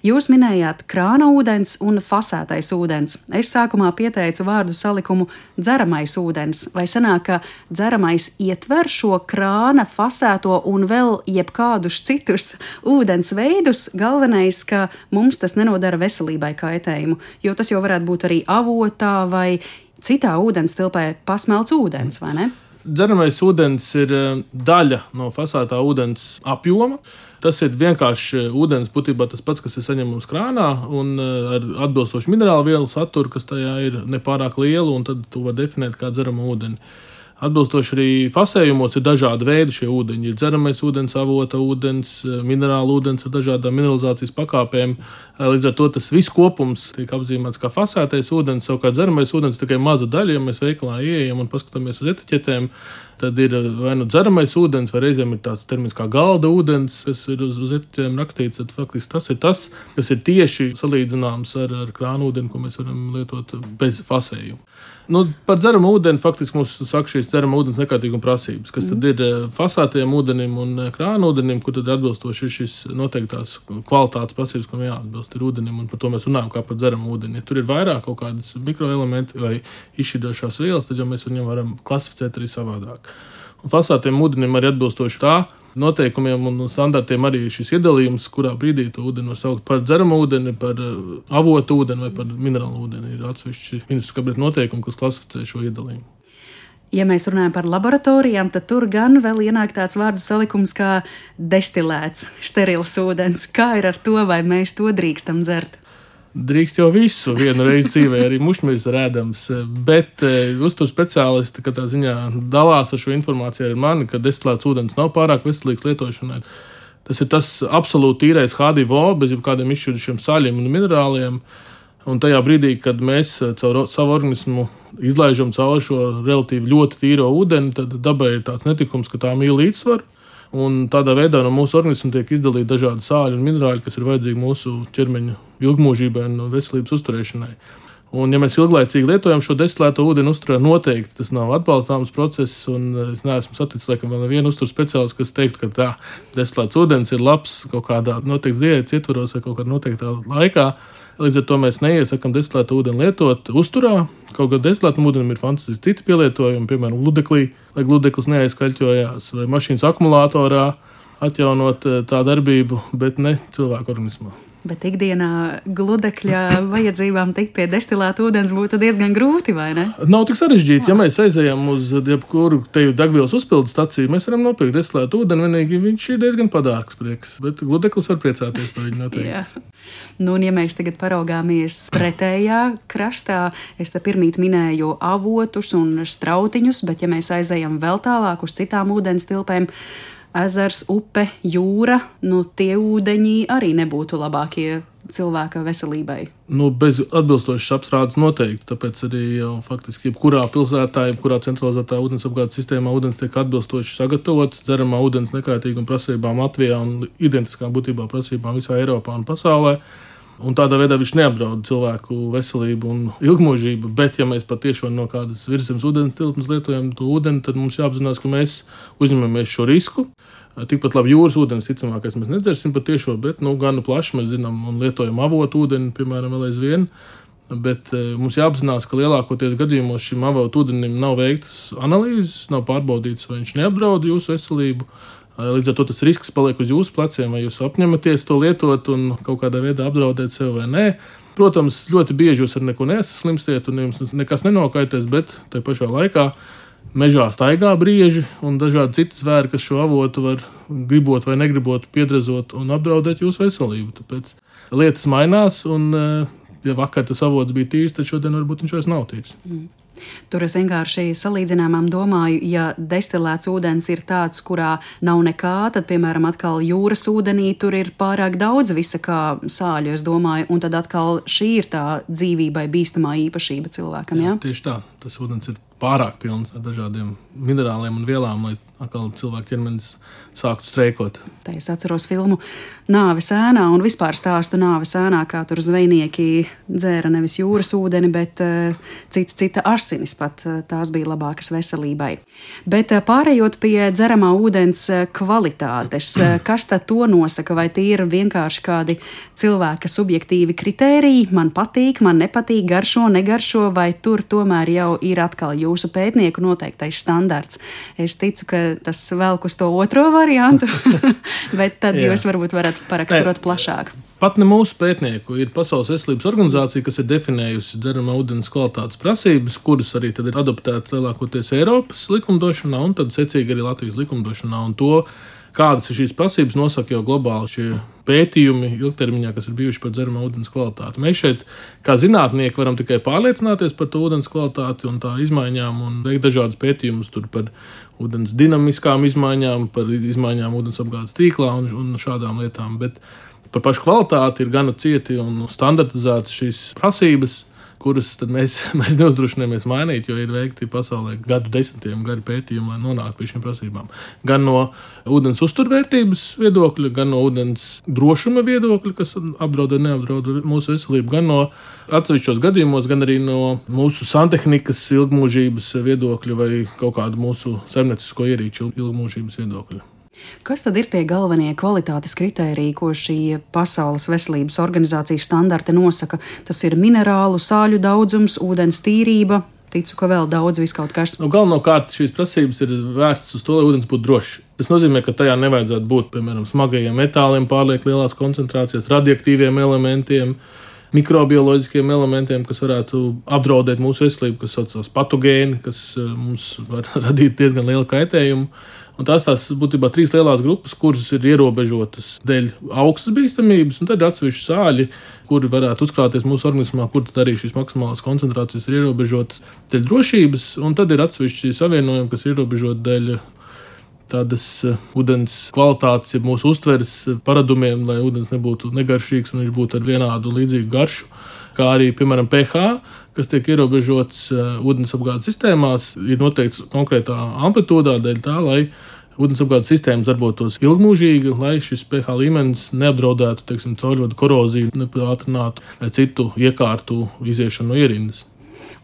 Jūs minējāt krāna ūdens un fasētais ūdens. Es sākumā pieteicu vārdu salikumu dzeramais ūdens. Vai sanāk, ka dzeramais ietver šo krāna, fasēto un vēl jebkādus citus ūdens veidus? Galvenais, ka mums tas nenodara veselībai kaitējumu, jo tas jau varētu būt arī avotā vai citā ūdens tilpē pasmelts ūdens, vai ne? Dzeramais ūdens ir daļa no fasētā ūdens apjoma. Tas ir vienkārši ūdens, būtībā tas pats, kas ir saņemams krānā, un ar atbilstošu minerālu vielu saturu, kas tajā ir nepārāk liela, un tad to var definēt kā dzeramu ūdeni. Atbilstoši arī fasējumos ir dažādi veidi šie ūdeņi. Ir dzeramais ūdens, avota ūdens, minerāla ūdens ar dažādām mineralizācijas pakāpēm. Līdz ar to tas viss kopums tiek apzīmēts kā fasētais ūdens, savukārt dzeramais ūdens tikai maza daļa, ja mēs veikalā ieejam un paskatāmies uz etiķetēm. Tad ir vai nu dzeramais ūdens, vai reizēm ir tāds termins kā galda ūdens, kas ir uz, uz etiķetēm rakstīts. Tad faktiski tas ir tas, kas ir tieši salīdzināms ar, ar krānūdeni, ko mēs varam lietot bez fasējuma. Nu, par dzeramu ūdeni faktiski mums saka šīs dzerama ūdens nekaitīguma prasības, kas tad ir eh, fasētajam ūdenim un eh, krānūdenim, kur tad atbilstoši ir šis noteiktās kvalitātes prasības, kam jāatbilst ir ūdenim, un par to mēs runājam kā par dzeramu ūdeni. Ja tur ir vairāk kaut kādas mikroelementi vai izšķirošās vielas, tad jau mēs viņu varam klasificēt arī savādāk. Un fasētajam ūdenim arī atbilstoši tā noteikumiem un standartiem arī šis iedalījums, kurā brīdī to ūdeni var saukt par dzeramu ūdeni, par eh, avotu ūdeni vai par minerālu ūdeni. Ir atsevišķi ministrs kabineta noteikumi, kas klasificē šo iedalījumu. Ja mēs runājam par laboratorijām, tad tur gan vēl ienāk tāds vārdu salikums kā destilēts, sterils ūdens. Kā ir ar to, vai mēs to drīkstam dzert? Drīkst jau visu vienu reizi dzīvē, arī mušmīrs rēdams. Bet e, uzturu speciālisti katrā ziņā dalās ar šo informāciju ar mani, ka destilēts ūdens nav pārāk veselīgs lietošanai. Tas ir tas absolūti tīrais H2O bez jebkādiem izšķirušiem saļiem un minerāliem. Un tajā brīdī, kad mēs e, caur savu organismu izlaižam cauri šo relatīvi ļoti tīro ūdeni, tad dabai ir tāds netikums, ka tā mīl līdzsvaru. Un tādā veidā no mūsu organisma tiek izdalīti dažādi sāļi un minerāli, kas ir vajadzīgi mūsu ķermeņa ilgmūžībai un veselības uzturēšanai. Un, ja mēs ilglaicīgi lietojam šo destilēto ūdeni, uzturē noteikti tas nav atbalstāms process. Es neesmu saticis laikam vēl nevienu uzturu speciālistu, kas teiktu, ka tā destilēts ūdens ir labs kaut kādā noteikti diētas ietvaros vai kaut kādā noteiktā laikā. Līdz ar to mēs neiesakām destilētu ūdeni lietot uzturā. Kaut gan destilētam ūdenim ir fantastiski citi pielietojumi, piemēram, gludeklī, lai gludeklis neaizkaļķojās, vai mašīnas akumulatorā atjaunot eh, tā darbību, bet ne cilvēku organismā. Bet ikdienā gludekļa vajadzībām tikt pie destilēta ūdens būtu diezgan grūti, vai ne? Nav tik sarežģīti. Ja mēs aizejam uz jebkuru teju degvielas uzpildes staciju, mēs varam nopirkt destilētu ūdeni. Vienīgi viņš ir diezgan padārgs prieks, bet gludeklis var priecāties par viņu noteikti. Nu, un, ja mēs tagad paraugāmies pretējā krastā, es te pirmīt minēju avotus un strautiņus, bet ja mēs aizejam vēl tālāk uz citām ūdens tilpēm, ezers, upe, jūra, nu, tie ūdeņi arī nebūtu labākie cilvēka veselībai. Nu, bez atbilstošas apstrādes noteikti. Tāpēc arī jau faktiski jebkurā pilsētā, jebkurā centralizētā ūdensapgādes sistēmā ūdens tiek atbilstoši sagatavots. Dzeramā ūdens nekaitīguma prasībām Latvijā un identiskām būtībā prasībām visā Eiropā un pasaulē. Un tādā veidā viņš neapdraud cilvēku veselību un ilgmūžību. Bet, ja mēs patiešām no kādas virsmas ūdens tilpnes lietojam to ūdeni, tad mums jāapzinās, ka mēs uzņemamies šo risku. Tikpat labi jūras ūdens, ticamākais, mēs nedzersim patiešo, bet nu, gan plaši mēs zinām un lietojam avotu ūdeni, piemēram, vēl aizvien. Bet e, mums jāapzinās, ka lielākoties gadījumos šim avotu ūdenim nav veiktas analīzes, nav pārbaudīts, vai viņš neapdraud jūsu veselību. Līdz ar to tas risks paliek uz jūsu pleciem, vai jūs apņematies to lietot un kaut kādā veidā apdraudēt sevi vai nē. Protams, ļoti bieži jūs ar neko nesaslimstiet un jums nekas nenokaitēs, bet tajā pašā laikā mežā staigā brieži un dažādi citi zvēri, kas šo avotu var gribot vai negribot piedrezot un apdraudēt jūsu veselību. Tāpēc lietas mainās, un ja vakar tas avots bija tīrs, tad šodien varbūt viņš vairs nav tīrs. Mm. Tur es vienkārši salīdzinājumam domāju, ja destilēts ūdens ir tāds, kurā nav nekā, tad, piemēram, atkal jūras ūdenī tur ir pārāk daudz visa kā sāļu, es domāju, un tad atkal šī ir tā dzīvībai bīstamā īpašība cilvēkam. Jā, jā? Tieši tā, tas ūdens ir pārāk pilns ar dažādiem minerāliem un vielām, lai atkal cilvēku ķermenis sāktu streikot. Tā es atceros filmu Nāves ēnā un vispār stāstu Nāves ēnā, kā tur zvejnieki dzēra nevis jūras ūdeni, bet uh, cits cita asinis pat uh, tās bija labākas veselībai. Bet uh, pārējot pie dzeramā ūdens kvalitātes, kas tad to nosaka? Vai tie ir vienkārši kādi cilvēka subjektīvi kritēriji? Man patīk, man nepatīk, garšo, negaršo, vai tur tomēr jau ir atkal jūsu pētnieku noteiktais standarts? Es ticu, ka tas velk uz to otro variantu, bet tad jūs varbūt varat paraksturot Nē. plašāk. pat ne mūsu pētnieku. Ir Pasaules veselības organizācija, kas ir definējusi dzeramā ūdens kvalitātes prasības, kuras arī ir adaptētas lielākoties Eiropas likumdošanā un tad secīgi arī Latvijas likumdošanā. Un to, kādas ir šīs prasības, nosaka jau globāli šie pētījumi ilgtermiņā, kas ir bijuši par dzeramā ūdens kvalitāti. Mēs šeit, kā zinātnieki, varam tikai pārliecināties par to ūdens kvalitāti un tā izmaiņām un veikt dažādus pētījumus par ūdens dinamiskām izmaiņām, par izmaiņām ūdens apgādes tīklā un, un šādām lietām. Bet par pašu kvalitāti ir gana cieti un standartizētas šīs prasības kuras mēs, mēs neuzdrošināmies mainīt, jo ir veikti pasaulē gadu desmitiem gari pētījumi, lai nonāktu pie šīm prasībām. Gan no ūdens uzturvērtības viedokļa, gan no ūdens drošuma viedokļa, kas apdraud vai neapdraud mūsu veselību, gan no atsevišķos gadījumos, gan arī no mūsu santehnikas ilgmūžības viedokļa vai kaut kādu mūsu saimniecisko ierīču ilgmūžības viedokļa. Kas tad ir tie galvenie kvalitātes kritēriji, ko šī Pasaules veselības organizācijas standarti nosaka? Tas ir minerālu, sāļu daudzums, ūdens tīrība. Ticu, ka vēl daudz viskaut kas. Nu, galvenokārt šīs prasības ir vērstas uz to, lai ūdens būtu drošs. Tas nozīmē, ka tajā nevajadzētu būt, piemēram, smagajiem metāliem, pārlieku lielās koncentrācijās, radioaktīviem elementiem, mikrobioloģiskiem elementiem, kas varētu apdraudēt mūsu veselību, kas saucās patogēni, kas eh, mums var radīt diezgan lielu kaitējumu. Un tās tās būtībā trīs lielās grupas, kuras ir ierobežotas dēļ augstas bīstamības, un tad ir atsevišķi sāļi, kuri varētu uzkrāties mūsu organismā, kur tad arī šīs maksimālās koncentrācijas ir ierobežotas dēļ drošības, un tad ir atsevišķi savienojumi, kas ir ierobežoti dēļ tādas uh, ūdens kvalitātes, ja mūsu uztveres paradumiem, lai ūdens nebūtu negaršīgs un viņš būtu ar vienādu līdzīgu garšu kā arī, piemēram, pH, kas tiek ierobežots uh, ūdensapgādes sistēmās, ir noteikts konkrētā amplitūdā dēļ tā, lai ūdensapgādes sistēmas darbotos ilgmūžīgi, lai šis pH līmenis neapdraudētu, teiksim, caurvadu koroziju, nepātrinātu citu iekārtu iziešanu no ierindas.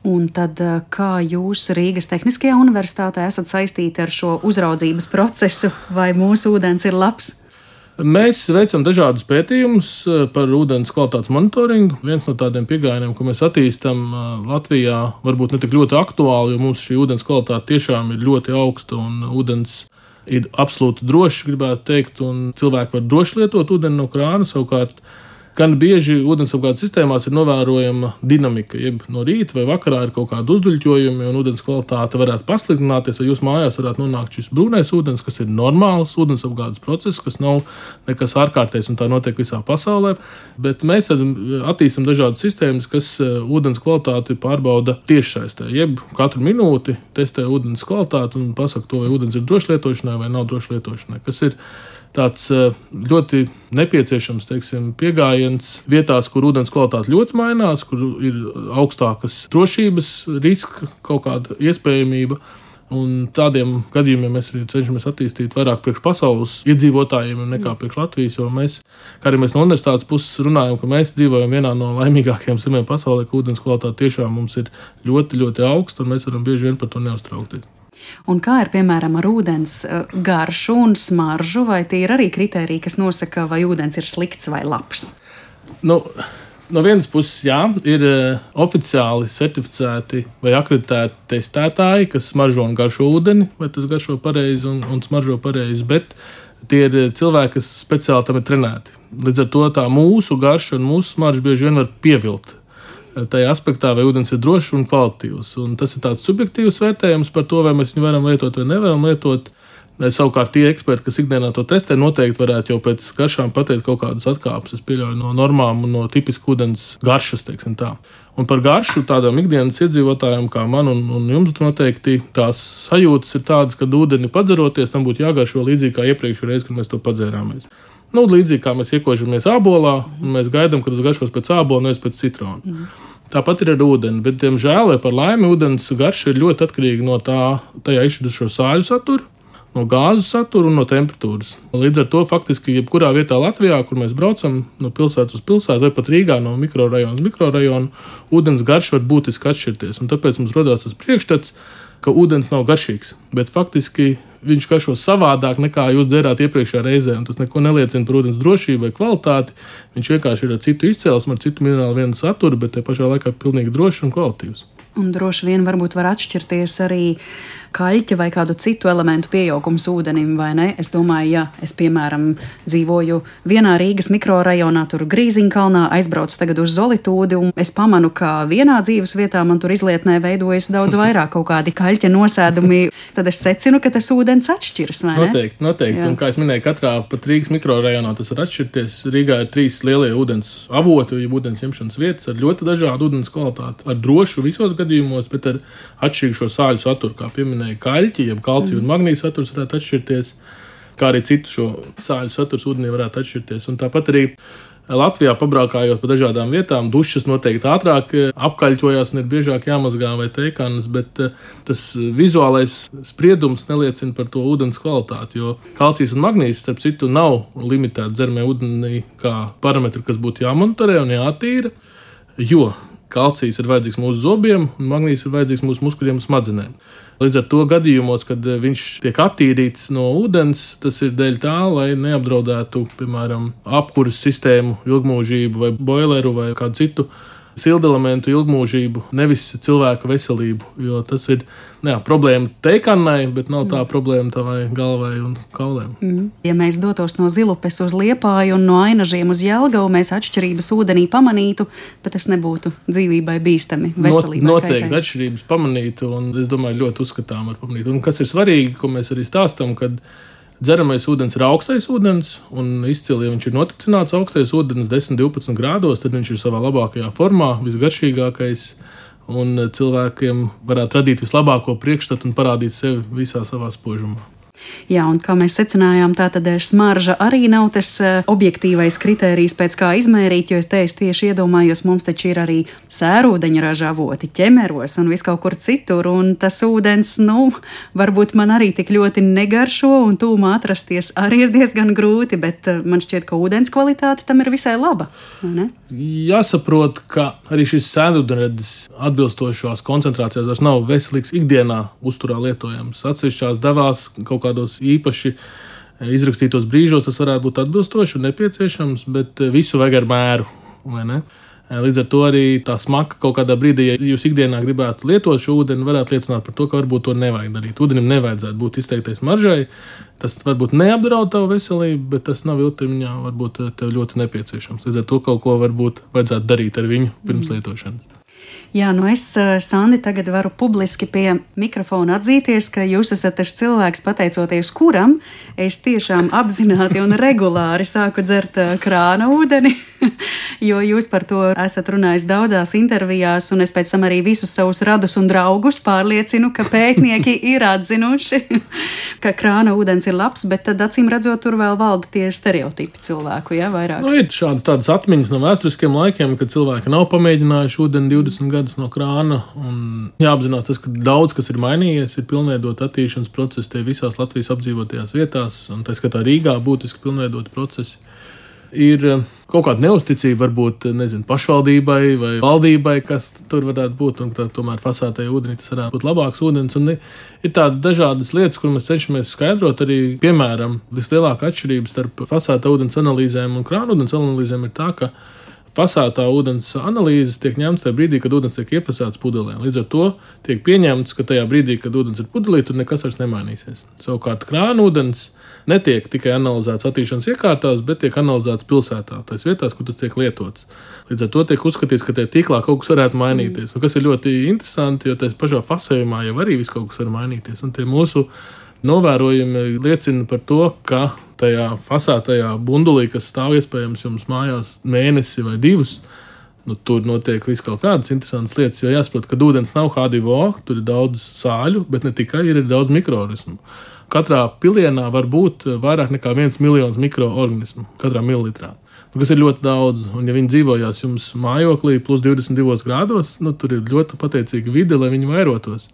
Un tad, uh, kā jūs Rīgas Tehniskajā universitātē esat saistīti ar šo uzraudzības procesu, vai mūsu ūdens ir labs? Mēs veicam dažādus pētījumus eh, par ūdens kvalitātes monitoringu. Viens no tādiem pieejamiem, ko mēs attīstām eh, Latvijā, varbūt ne tik ļoti aktuāli, jo mums šī ūdens kvalitāte tiešām ir ļoti augsta un ūdens ir absolūti drošs, gribētu teikt, un cilvēki var droši lietot ūdeni no krāna. Savukārt, Gan bieži ūdensapgādes sistēmās ir novērojama dinamika, jeb no rīta vai vakarā ir kaut kāda uzduļķojuma, un ūdens kvalitāte varētu pasliktināties, vai jūs mājās varētu nonākt šis brūnais ūdens, kas ir normāls ūdensapgādes process, kas nav nekas ārkārtējs, un tā notiek visā pasaulē. Bet mēs attīstām dažādas sistēmas, kas eh, ūdens kvalitāti pārbauda tiešsaistē, jeb katru minūti testē ūdens kvalitāti un pasaka to, vai ūdens ir drošs lietošanai vai nav drošs lietošanai tāds eh, ļoti nepieciešams teiksim, pieejams vietās, kur ūdens kvalitāte ļoti mainās, kur ir augstākas drošības riska, kaut kāda iespējamība. Un tādiem gadījumiem mēs arī cenšamies attīstīt vairāk priekš pasaules iedzīvotājiem nekā priekš Latvijas. Jo mēs, kā arī mēs no universitātes puses runājam, ka mēs dzīvojam vienā no laimīgākajām zemēm pasaulē, ka ūdens kvalitāte tiešām mums ir ļoti, ļoti augsta, un mēs varam bieži vien par to neuztraukties. Un kā ir piemēram ar ūdens eh, garšu un smaržu, vai tie ir arī kriteriji, kas nosaka, vai ūdens ir slikts vai labs? Nu, no vienas puses, jā, ir uh, oficiāli certificēti vai akreditēti testētāji, kas smaržo un garšo ūdeni, vai tas garšo pareizi un, un smaržo pareizi. Bet tie ir cilvēki, kas speciāli tam ir trenēti. Līdz ar to tā mūsu garša un mūsu smarža bieži vien var pievilt tajā aspektā, vai ūdens ir drošs un kvalitīvs. Un tas ir tāds subjektīvs vērtējums par to, vai mēs viņu varam lietot vai nevaram lietot. Savukārt, tie eksperti, kas ikdienā to testē, noteikti varētu jau pēc garšām pateikt kaut kādas atkāpes. Es pieļauju no normām un no tipiskas ūdens garšas, teiksim tā. Un par garšu tādam ikdienas iedzīvotājam, kā man un, un jums, noteikti tās sajūtas ir tādas, ka ūdeni padzeroties, tam būtu jāgaršo līdzīgi kā iepriekšējā reizē, kad mēs to padzērāmies. Nu, līdzīgi kā mēs iekožamies ābolā, un mēs gaidām, kad tas garšos pēc ābola, nevis pēc citrona. Mm. Tāpat ir ar ūdeni, bet, diemžēl, par laimi, ūdens garša ir ļoti atkarīga no tā, tajā izšķirošo sāļu satura, no gāzes satura un no temperatūras. Līdz ar to faktiski jebkurā vietā Latvijā, kur mēs braucam no pilsētas uz pilsētu, vai pat Rīgā no mikrorajona uz mikrorajonu, ūdens garša var būtiski atšķirties. Un tāpēc mums radās tas priekšstats, ka ūdens nav garšīgs, bet faktiski viņš garšo savādāk nekā jūs dzērāt iepriekšējā reizē. Tas neko neliecina par ūdens drošību vai kvalitāti. Viņš vienkārši ir ar citu izcelsmi, ar citu minerālu vienu saturu, bet te pašā laikā pilnīgi drošs un kvalitīvs. Un droši vien varbūt var atšķirties arī kaļķa vai kādu citu elementu pieaugums ūdenim, vai ne? Es domāju, ja es, piemēram, dzīvoju vienā Rīgas mikrorajonā, tur Grīziņkalnā, aizbraucu tagad uz Zolitūdi, un es pamanu, ka vienā dzīves vietā man tur izlietnē veidojas daudz vairāk kaut kādi kaļķa nosēdumi, tad es secinu, ka tas ūdens atšķiras, vai ne? Noteikti, noteikti. Jā. Un kā es minēju, katrā pat Rīgas mikrorajonā tas var atšķirties. Rīgā ir trīs lielie ūdens avoti, jeb ūdens ņemšanas vietas ar ļoti dažādu ūdens kvalitāti, ar drošu visos gadījumos, bet ar atšķirīgu šo sāļu saturu, kā pieminēja kaļķi, jeb kalcija mm. un magnīja saturs varētu atšķirties, kā arī citu šo sāļu saturs ūdenī varētu atšķirties. Un tāpat arī Latvijā pabraukājot pa dažādām vietām, dušas noteikti ātrāk eh, apkaļķojās un ir biežāk jāmazgā vai teikānas, bet eh, tas vizuālais spriedums neliecina par to ūdens kvalitāti, jo kalcijs un magnīzis, starp citu, nav limitēti dzermē ūdenī kā parametri, kas būtu jāmonitorē un jātīra, jo Kalcijs ir vajadzīgs mūsu zobiem, un magnīzis ir vajadzīgs mūsu muskuļiem un smadzenēm. Līdz ar to gadījumos, kad eh, viņš tiek attīrīts no ūdens, tas ir dēļ tā, lai neapdraudētu, piemēram, apkuras sistēmu, ilgmūžību vai boileru vai kādu citu sildelementu ilgmūžību, nevis cilvēka veselību. Jo tas ir jā, problēma teikanai, bet nav tā mm. problēma tavai galvai un kaulēm. Mm. Ja mēs dotos no zilupes uz liepāju un no ainažiem uz jēlgavu, mēs atšķirības ūdenī pamanītu, bet tas nebūtu dzīvībai bīstami. Veselībai Not, noteikti kaitai. atšķirības pamanītu, un es domāju, ļoti uzskatām ar pamanītu. Un kas ir svarīgi, ko mēs arī stāstam, kad Dzeramais ūdens ir augstais ūdens, un izcili, ja viņš ir noticināts augstais ūdens 10, 12 grādos, tad viņš ir savā labākajā formā, visgaršīgākais. Un cilvēkiem varētu radīt vislabāko priekšstatu un parādīt sevi visā savā spožumā. Jā, un kā mēs secinājām, tā tad smarža arī nav tas uh, objektīvais kritērijs, pēc kā izmērīt, jo es te es tieši iedomājos, mums taču ir arī sērūdeņa raža avoti, ķemeros un vis kaut kur citur, un tas ūdens, nu, varbūt man arī tik ļoti negaršo, un tūmā atrasties arī ir diezgan grūti, bet uh, man šķiet, ka ūdens kvalitāte tam ir visai laba. Ne? Jāsaprot, ka arī šis sēdūdeņradis atbilstošās koncentrācijās vairs nav veselīgs ikdienā uzturā lietojams. Atsevišķās devās kaut kā kādos īpaši eh, izrakstītos brīžos tas varētu būt atbilstoši un nepieciešams, bet eh, visu vajag ar mēru. Eh, līdz ar to arī tā smaka kaut kādā brīdī, ja jūs ikdienā gribētu lietot šo ūdeni, varētu liecināt par to, ka varbūt to nevajag darīt. Ūdenim nevajadzētu būt izteiktais maržai. Tas varbūt neapdraud tavu veselību, bet tas nav ilgtermiņā varbūt ļoti nepieciešams. Līdz ar to kaut ko varbūt vajadzētu darīt ar viņu pirms mm. lietošanas. Jā, nu es, eh, Sandi, tagad varu publiski pie mikrofona atzīties, ka jūs esat tas cilvēks, pateicoties kuram es tiešām apzināti un regulāri sāku dzert eh, krāna ūdeni, jo jūs par to esat runājis daudzās intervijās, un es pēc tam arī visus savus radus un draugus pārliecinu, ka pētnieki ir atzinuši, ka krāna ūdens ir labs, bet tad acīm redzot, tur vēl valda tie stereotipi cilvēku, ja vairāk. Nu, ir šādas tādas atmiņas no vēsturiskiem laikiem, kad cilvēki nav pamēģinājuši ūdeni 20 gadus no krāna. Jāapzinās tas, ka daudz kas ir mainījies, ir pilnveidot attīstīšanas procesi tie visās Latvijas apdzīvotajās vietās, un tā skatā Rīgā būtiski pilnveidot procesi. Ir eh, kaut kāda neusticība, varbūt nezinu, pašvaldībai vai valdībai, kas tur varētu būt. Tā, tomēr fasētai ūdenī tas varētu būt labāks ūdens. Un ir tādas dažādas lietas, kur mēs cenšamies skaidrot. Arī, piemēram, vislielākā atšķirība starp fasēta ūdens analīzēm un krāna ūdens analīzēm ir tā, ka Fasētā ūdens analīzes tiek ņemtas tajā brīdī, kad ūdens tiek iefasēts pudelē. Līdz ar to tiek pieņemts, ka tajā brīdī, kad ūdens ir pudelī, tur nekas vairs nemainīsies. Savukārt krāna ūdens netiek tikai analizēts attīstīšanas iekārtās, bet tiek analizēts pilsētā, tās vietās, kur tas tiek lietots. Līdz ar to tiek uzskatīts, ka tajā tīklā kaut kas varētu mainīties. Un kas ir ļoti interesanti, jo tajā pašā fasējumā jau arī viss kaut kas var mainīties. Un tie mūsu novērojumi liecina par to, ka tajā fasētajā bundulī, kas stāv iespējams jums mājās mēnesi vai divus, nu, tur notiek viss kaut kādas interesantas lietas. Jo jāsaprot, ka ūdens nav HDVO, tur ir daudz sāļu, bet ne tikai ir, ir daudz mikroorganismu. Katrā pilienā var būt vairāk nekā viens miljons mikroorganismu katrā mililitrā. Nu, kas ir ļoti daudz, un ja viņi dzīvojās jums mājoklī, plus 22 grādos, nu, tur ir ļoti pateicīga vide, lai viņi vairotos.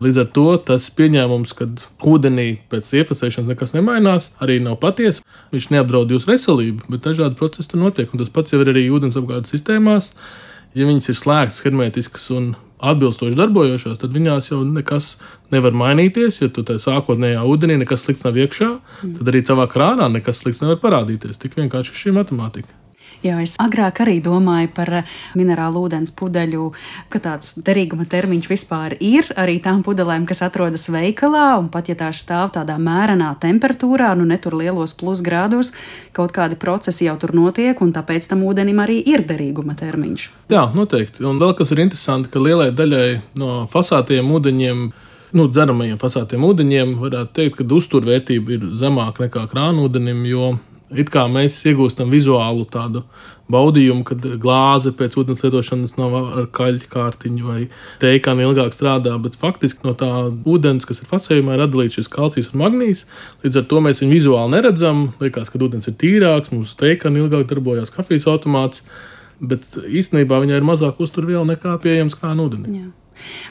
Līdz ar to tas pieņēmums, ka ūdenī pēc iefasēšanas nekas nemainās, arī nav patiesa. Viņš neapdraud jūsu veselību, bet dažādi procesi tur notiek. Un tas pats jau ir arī ūdens apgādes sistēmās. Ja viņas ir slēgtas, hermetiskas un atbilstoši darbojošās, tad viņās jau nekas nevar mainīties. Ja tu tajā sākotnējā ūdenī nekas slikts nav iekšā, tad arī tavā krānā nekas slikts nevar parādīties. Tik vienkārši šī matemātika. Jā, es agrāk arī domāju par eh, minerālu ūdens pudeļu, ka tāds derīguma termiņš vispār ir arī tām pudelēm, kas atrodas veikalā, un pat ja tās stāv tādā mērenā temperatūrā, nu ne tur lielos plusgrādos, kaut kādi procesi jau tur notiek, un tāpēc tam ūdenim arī ir derīguma termiņš. Jā, noteikti. Un vēl kas ir interesanti, ka lielai daļai no fasātiem ūdeņiem nu, dzeramajiem fasātiem ūdeņiem, varētu teikt, ka uzturvērtība ir zemāka nekā krānūdenim, jo it kā mēs iegūstam vizuālu tādu baudījumu, kad glāze pēc ūdens lietošanas nav ar kaļķu kārtiņu vai teikāni ilgāk strādā, bet faktiski no tā ūdens, kas ir fasējumā, ir atdalīts šis kalcijs un magnīs. Līdz ar to mēs viņu vizuāli neredzam. Liekas, ka ūdens ir tīrāks, mūsu teikāni ilgāk darbojās kafijas automāts, bet īstenībā viņai ir mazāk uzturvielu nekā pieejams kā ūdenim.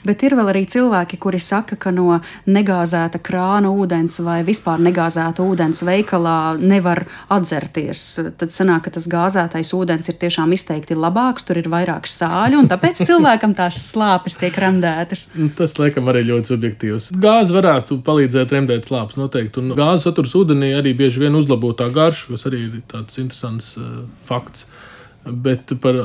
Bet ir vēl arī cilvēki, kuri saka, ka no negāzēta krāna ūdens vai vispār negāzēta ūdens veikalā nevar atzerties. Tad sanāk, ka tas gāzētais ūdens ir tiešām izteikti labāks, tur ir vairāk sāļu, un tāpēc cilvēkam tās slāpes tiek remdētas. Nu, tas, laikam, arī ļoti subjektīvs. Gāze varētu palīdzēt remdēt slāpes noteikti, un gāzes saturs ūdenī arī bieži vien uzlabo tā garšu, kas arī ir tāds interesants uh, fakts. Bet par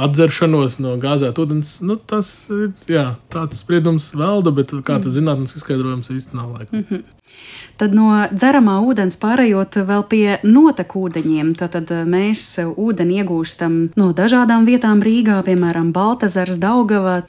atzeršanos no gāzēta ūdens, nu, tas ir jā, tāds spriedums valda, bet kā tas zinātnīs izskaidrojums īsti nav laika. Mm -hmm. Tad no dzeramā ūdens pārējot vēl pie notekūdeņiem, tad, tad mēs ūdeni iegūstam no dažādām vietām Rīgā, piemēram, Baltazars, Daugavā.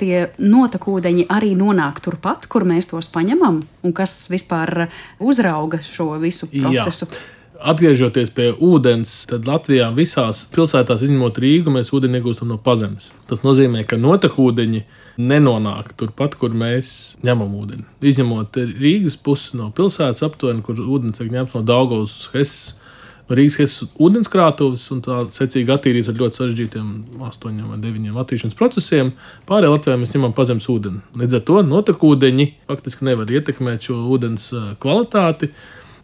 Tie notekūdeņi arī nonāk turpat, kur mēs tos paņemam, un kas vispār uzrauga šo visu procesu. Jā. Atgriežoties pie ūdens, tad Latvijā visās pilsētās, izņemot Rīgu, mēs ūdeni iegūstam no pazemes. Tas nozīmē, ka notekūdeņi nenonāk turpat, kur mēs ņemam ūdeni. Izņemot Rīgas pusi no pilsētas aptuveni, kur ūdens tiek ņemts no Daugavas, Hesas. No Rīgas Hesas ūdenskrātuves un tā secīgi attīrīts ar ļoti sarežģītiem astoņiem vai deviņiem attīrīšanas procesiem. Pārējā Latvijā mēs ņemam pazemes ūdeni. Līdz ar to notekūdeņi faktiski nevar ietekmēt šo ūdens kvalitāti.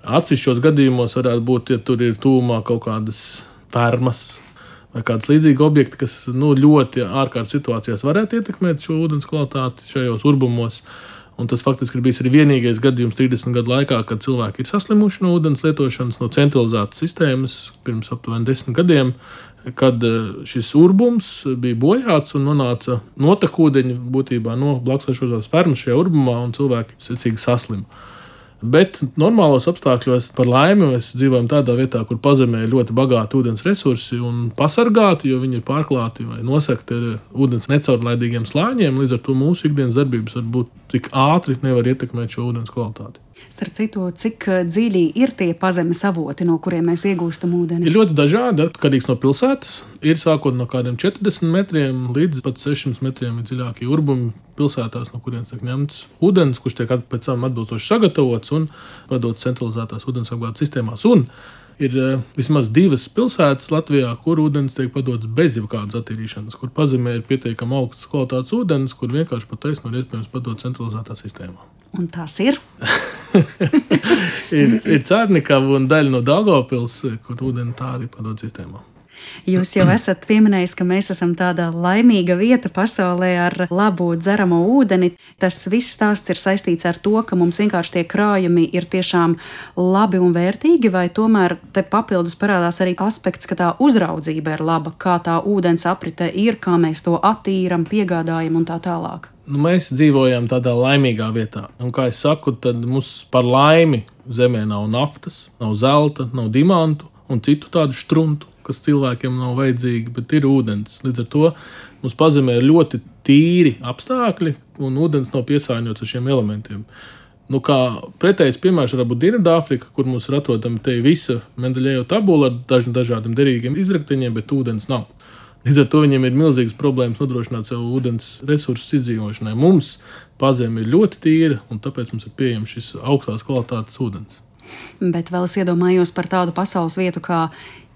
Atsevišķos gadījumos varētu būt, ja tur ir tūmā kaut kādas fermas vai kādas līdzīgas objekti, kas nu, ļoti ārkārtas situācijās varētu ietekmēt šo ūdens kvalitāti šajos urbumos. Un tas faktiski ir bijis arī vienīgais gadījums 30 gadu laikā, kad cilvēki ir saslimuši no ūdens lietošanas, no centralizētas sistēmas pirms aptuveni 10 gadiem, kad eh, šis urbums bija bojāts un nonāca notekūdeņi būtībā no blakus esošās fermas šajā urbumā, un cilvēki secīgi saslimuši. Bet normālos apstākļos, par laimi, mēs dzīvojam tādā vietā, kur pazemē ir ļoti bagāti ūdens resursi un pasargāti, jo viņi ir pārklāti vai nosegti ar ūdens necaurlaidīgiem slāņiem. Līdz ar to mūsu ikdienas darbības varbūt tik ātri nevar ietekmēt šo ūdens kvalitāti. Starp citu, cik eh, dziļi ir tie pazemes avoti, no kuriem mēs iegūstam ūdeni? Ir ļoti dažādi, atkarīgs no pilsētas. Ir sākot no kādiem 40 metriem līdz pat 600 metriem dziļākie urbumi pilsētās, no kurienes tiek ņemts ūdens, kurš tiek pēc tam atbilstoši sagatavots un padots centralizētās ūdensapgādes sistēmās. Un ir uh, vismaz divas pilsētas Latvijā, kur ūdens tiek padots bez jebkādas attīrīšanas, kur pazemē ir pietiekami augsts kvalitātes ūdens, kur vienkārši pat taisnība ir iespējams padot centralizētā sistēmā. Un tās ir? ir ir Cērnikava un daļa no Dāngopils, kur ūdeni tā arī padod sistēmā. Jūs jau esat pieminējis, ka mēs esam tāda laimīga vieta pasaulē ar labu dzeramo ūdeni. Tas viss stāsts ir saistīts ar to, ka mums vienkārši tie krājumi ir tiešām labi un vērtīgi, vai tomēr te papildus parādās arī aspekts, ka tā uzraudzība ir laba, kā tā ūdens aprite ir, kā mēs to attīram, piegādājam un tā tālāk nu, mēs dzīvojam tādā laimīgā vietā. Un, kā jau saku, tad mums par laimi zemē nav naftas, nav zelta, nav diamantu un citu tādu struntu, kas cilvēkiem nav vajadzīgi, bet ir ūdens. Līdz ar to mums pazemē ir ļoti tīri apstākļi, un ūdens nav piesārņots ar šiem elementiem. Nu, kā pretējs piemērs var būt Dienvidāfrika, kur mums ir atrodama te visa Mendeļējo tabula ar dažiem dažādiem derīgiem izrakteņiem, bet ūdens nav. Līdz ar to viņiem ir milzīgas problēmas nodrošināt savu ūdens resursu izdzīvošanai. Mums pazeme ir ļoti tīra, un tāpēc mums ir pieejams šis augstās kvalitātes ūdens. Bet vēl es iedomājos par tādu pasaules vietu kā